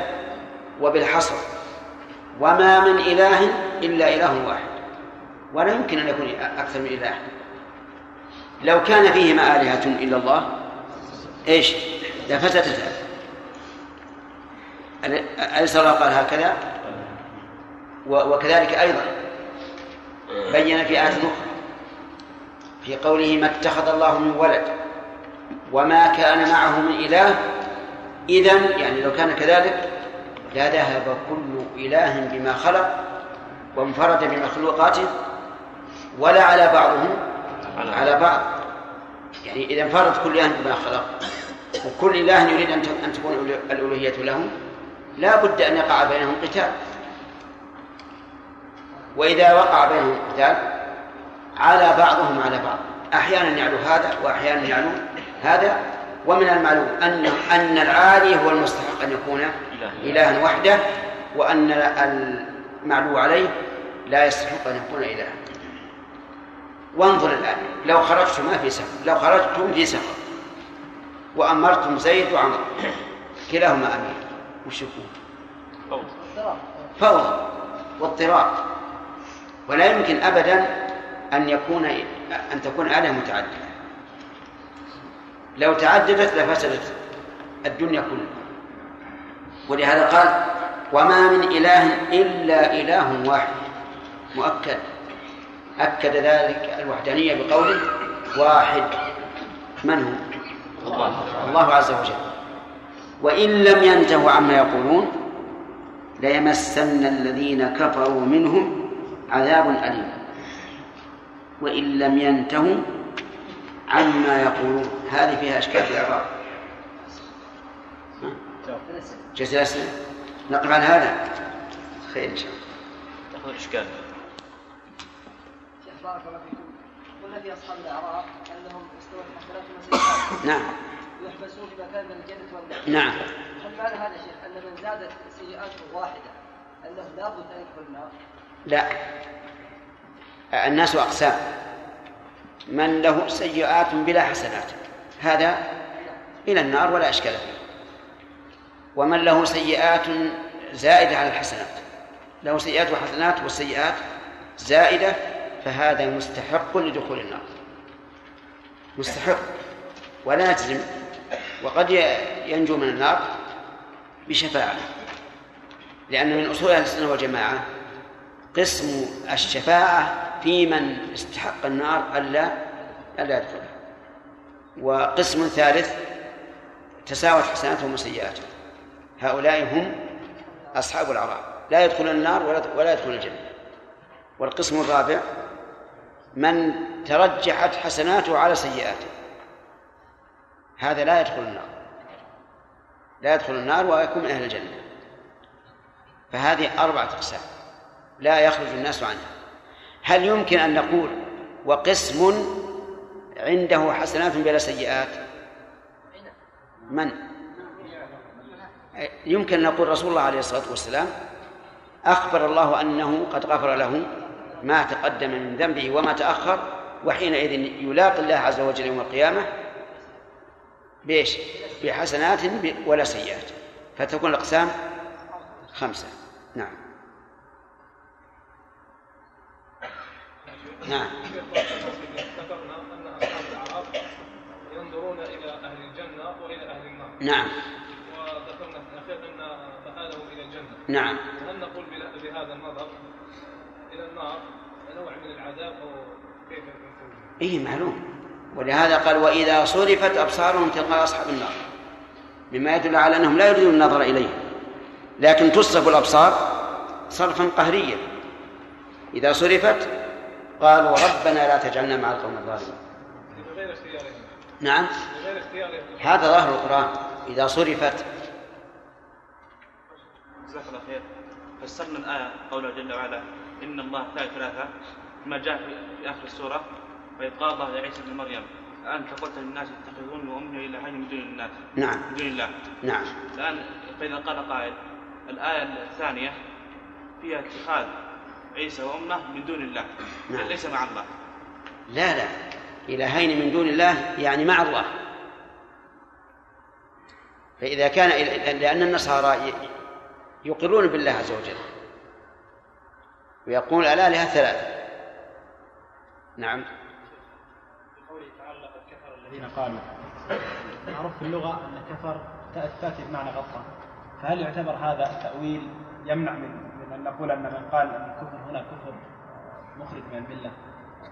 وبالحصر. وما من إله إلا إله واحد. ولا يمكن أن يكون أكثر من إله. لو كان فيهما آلهة إلا الله إيش؟ لفسدتا أليس الله قال هكذا؟ وكذلك أيضا بين في آية أخرى في قوله ما اتخذ الله من ولد وما كان معه من إله إذن يعني لو كان كذلك لذهب كل إله بما خلق وانفرد بمخلوقاته ولا على بعضهم على بعض. يعني إذا انفرد كل إله بما خلق وكل إله يريد أن تكون الألوهية له لا بد أن يقع بينهم قتال. وإذا وقع بينهم قتال على بعضهم على بعض. أحيانا يعلو هذا وأحيانا يعلو هذا. ومن المعلوم أن أن العالي هو المستحق أن يكون إلها وحده وأن المعلو عليه لا يستحق أن يكون إلها. وانظر الآن لو خرجتم ما في سفر لو خرجتم في سفر وأمرتم زيد وعمر كلاهما أمير وش يكون؟ فوضى واضطراب ولا يمكن أبدا أن يكون أن تكون آلهة متعددة. لو تعددت لفسدت الدنيا كلها. ولهذا قال وما من إله إلا إله واحد. مؤكد. أكد ذلك الوحدانية بقوله واحد. من هو؟ الله, الله عز وجل. وإن لم ينتهوا عما يقولون ليمسن الذين كفروا منهم عذاب أليم. وإن لم ينتهوا عما يقولون. هذه فيها أشكال في الإعراب. جزء الاسئله نقف عن هذا. خير إن شاء الله. تأخذ الاشكال شيخ بارك الله فيكم. قلنا في أصحاب الاعراف أنهم استوت حسناتهم وسيئاتهم نعم. يحبسون في مكان من الجنة والنار. نعم. هل معنى هذا يا شيخ أن من زادت سيئاته واحدة أنه لابد أن يدخل النار؟ لا. الناس أقسام. من له سيئات بلا حسنات. هذا إلى النار ولا أشكال فيه. ومن له سيئات زائدة على الحسنات. له سيئات وحسنات والسيئات زائدة فهذا مستحق لدخول النار. مستحق. ولا نجزم. وقد ينجو من النار بشفاعة. لأن من أصول أهل السنة والجماعة قسم الشفاعة في من استحق النار ألا ألا يدخلها. وقسم ثالث تساوت حسناتهم وسيئاتهم هؤلاء هم أصحاب العراء لا يدخلون النار ولا ولا يدخلون الجنة. والقسم الرابع من ترجحت حسناته على سيئاته. هذا لا يدخل النار. لا يدخل النار ويكون من أهل الجنة. فهذه أربعة أقسام. لا يخرج الناس عنها. هل يمكن أن نقول وقسم عنده حسنات بلا سيئات؟ من؟ يمكن أن نقول رسول الله عليه الصلاة والسلام أخبر الله أنه قد غفر له ما تقدم من ذنبه وما تأخر وحينئذ يلاقي الله عز وجل يوم القيامة بإيش؟ بحسنات ولا سيئات. فتكون الأقسام خمسة. نعم. نعم. ذكرنا ان اصحاب الاعراف ينظرون إلى أهل الجنة وإلى أهل النار. نعم. وذكرنا في الأخير أن مآلهم إلى الجنة. نعم. هل نقول بهذا النظر إلى النار نوع من العذاب أو كيف يكون؟ إيه معلوم. ولهذا قال وإذا صرفت أبصارهم تلقاء أصحاب النار. مما يدل على أنهم لا يريدون النظر إليه لكن تصرف الأبصار صرفا قهريا. إذا صرفت قالوا ربنا لا تجعلنا مع القوم الظالمين. نعم. هذا ظاهر القرآن. إذا صرفت. جزاك الله خير. فسرنا الآية قوله جل وعلا إن الله ثالث ثلاثة ما جاء في- آخر السورة وإذ قال الله لعيسى ابن مريم أنت قلت للناس اتخذوني وأمي إلهين من دون الناس؟ نعم. من دون الله. نعم. الآن فإذا قال قائل الآية الثانية فيها اتخاذ عيسى وأمه من دون الله. نعم. ليس مع الله؟ لا لا. إلهين من دون الله يعني مع الله. فإذا كان لأن النصارى يقرون بالله عز وجل. ويقول الآلهة ثلاثة. نعم. قوله تعالى لقد كفر الذين قالوا. معروف في اللغة أن كفر تأتي بمعنى غطى فهل يعتبر هذا التأويل يمنع من من نقول أن من قال أن الكفر هنا كفر مخرج من الملة.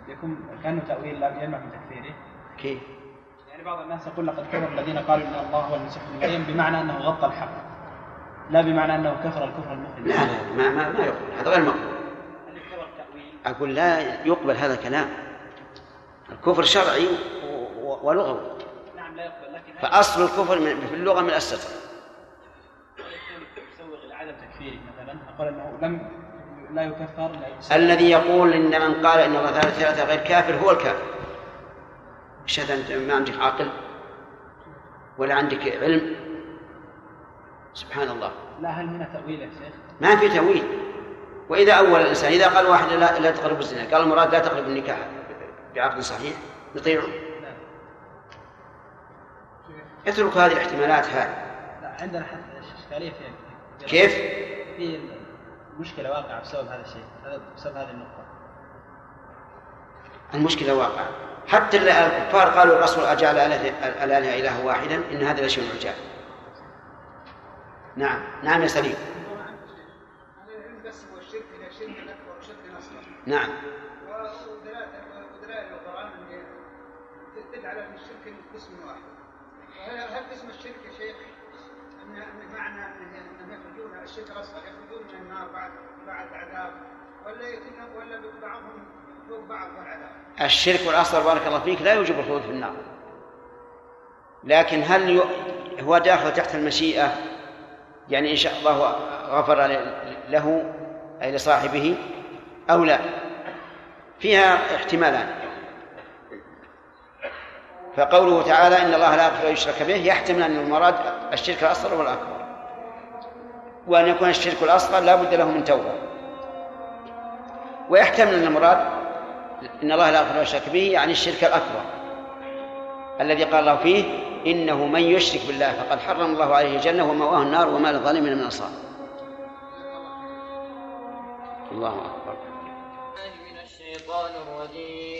يكون كأنه تأويل لا يمنع من تكفيره. كيف؟ يعني بعض الناس يقول لقد كفر الذين قالوا أن الله هو المسيح ابن مريم بمعنى أنه غطى الحق لا بمعنى أنه كفر الكفر المخرج. لا لا ما ما, ما يقبل هذا غير مقبول. أقول لا يقبل هذا الكلام. الكفر شرعي ولغوي. نعم لا يقبل لكن هل فأصل الكفر في اللغة من الستر يسوغ لعدم تكفيره أنه لم لا يكفر. الذي يقول إن من قال إن الله ثلاثة غير كافر هو الكافر. هذا انت ما عندك عقل ولا عندك علم. سبحان الله لا هل هنا تأويل يا شيخ؟ ما في تأويل. وإذا أول الإنسان إذا قال واحد لا, لا تقرب الزنا قال المراد لا تقرب النكاح بعقد صحيح نطيعه اترك هذه الاحتمالات هذه. لا عندنا حتى إشكالية في كيف؟ في مشكلة واقعة بسبب هذا الشيء هذا بسبب هذه النقطة. المشكلة واقعة. حتى الكفار قالوا الرسول أجعل الآلهة إله واحدا إن هذا لشيء عجاب. نعم. نعم يا سليم. نعم. ودلائل اللي تدل على الشرك قسم واحد. هل قسم الشرك يا شيخ ان ان معنى ان أنهم يخرجون يخرجون من النار بعد بعد عذاب ولا يتم ولا بعضهم فوق بعض الشرك والأصغر بارك الله فيك لا يوجب الخلود في النار. لكن هل ي... هو داخل تحت المشيئة؟ يعني إن شاء الله غفر له أي لصاحبه أو لا؟ فيها احتمالان. فقوله تعالى إن الله لا يغفر يشرك به يحتمل أن المراد الشرك الأصغر والأكبر. وأن يكون الشرك الأصغر لا بد له من توبة. ويحتمل أن المراد إن الله لا يغفر يشرك به يعني الشرك الأكبر. الذي قال الله فيه إنه من يشرك بالله فقد حرم الله عليه الجنة ومأواه النار وما للظالمين من أنصار. الله أكبر. من الشيطان الرجيم.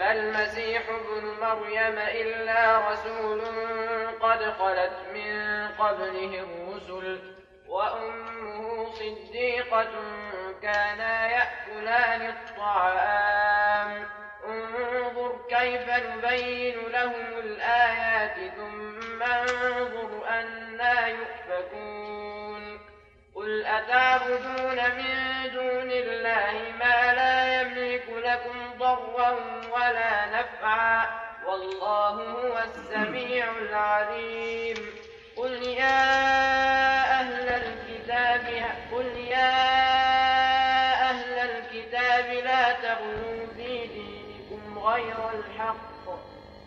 ما المسيح ابن مريم إلا رسول قد خلت من قبله الرسل وأمه صديقة كانا يأكلان الطعام. انظر كيف نبين لهم الآيات ثم انظر أنا يؤفكون. قل أتعبدون من دون الله ما لا يملك لكم ضرا ولا نفعا. والله هو السميع العليم. قل يا أهل الكتاب قل يا أهل الكتاب لا تغلوا في دينكم غير الحق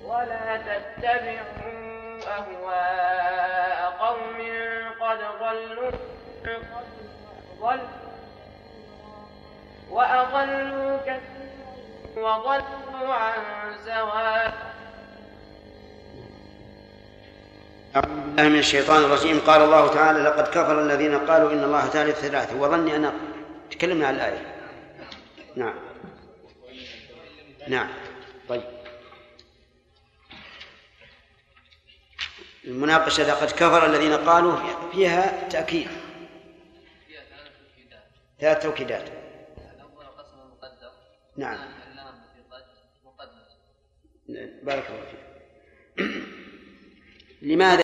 ولا تتبعوا أهواء قوم قد ضلوا ضل وأضلوا كثيرا. وضلوا عن سواء من الشيطان الرجيم. قال الله تعالى لقد كفر الذين قالوا إن الله ثالث ثلاثة. وظني أن تكلمنا عن الآية. نعم. نعم. طيب. المناقشة لقد كفر الذين قالوا فيها تأكيد. ثلاث توكيدات. الأول قسم مقدر نعم اللام في قد مقدر بارك الله فيك. لماذا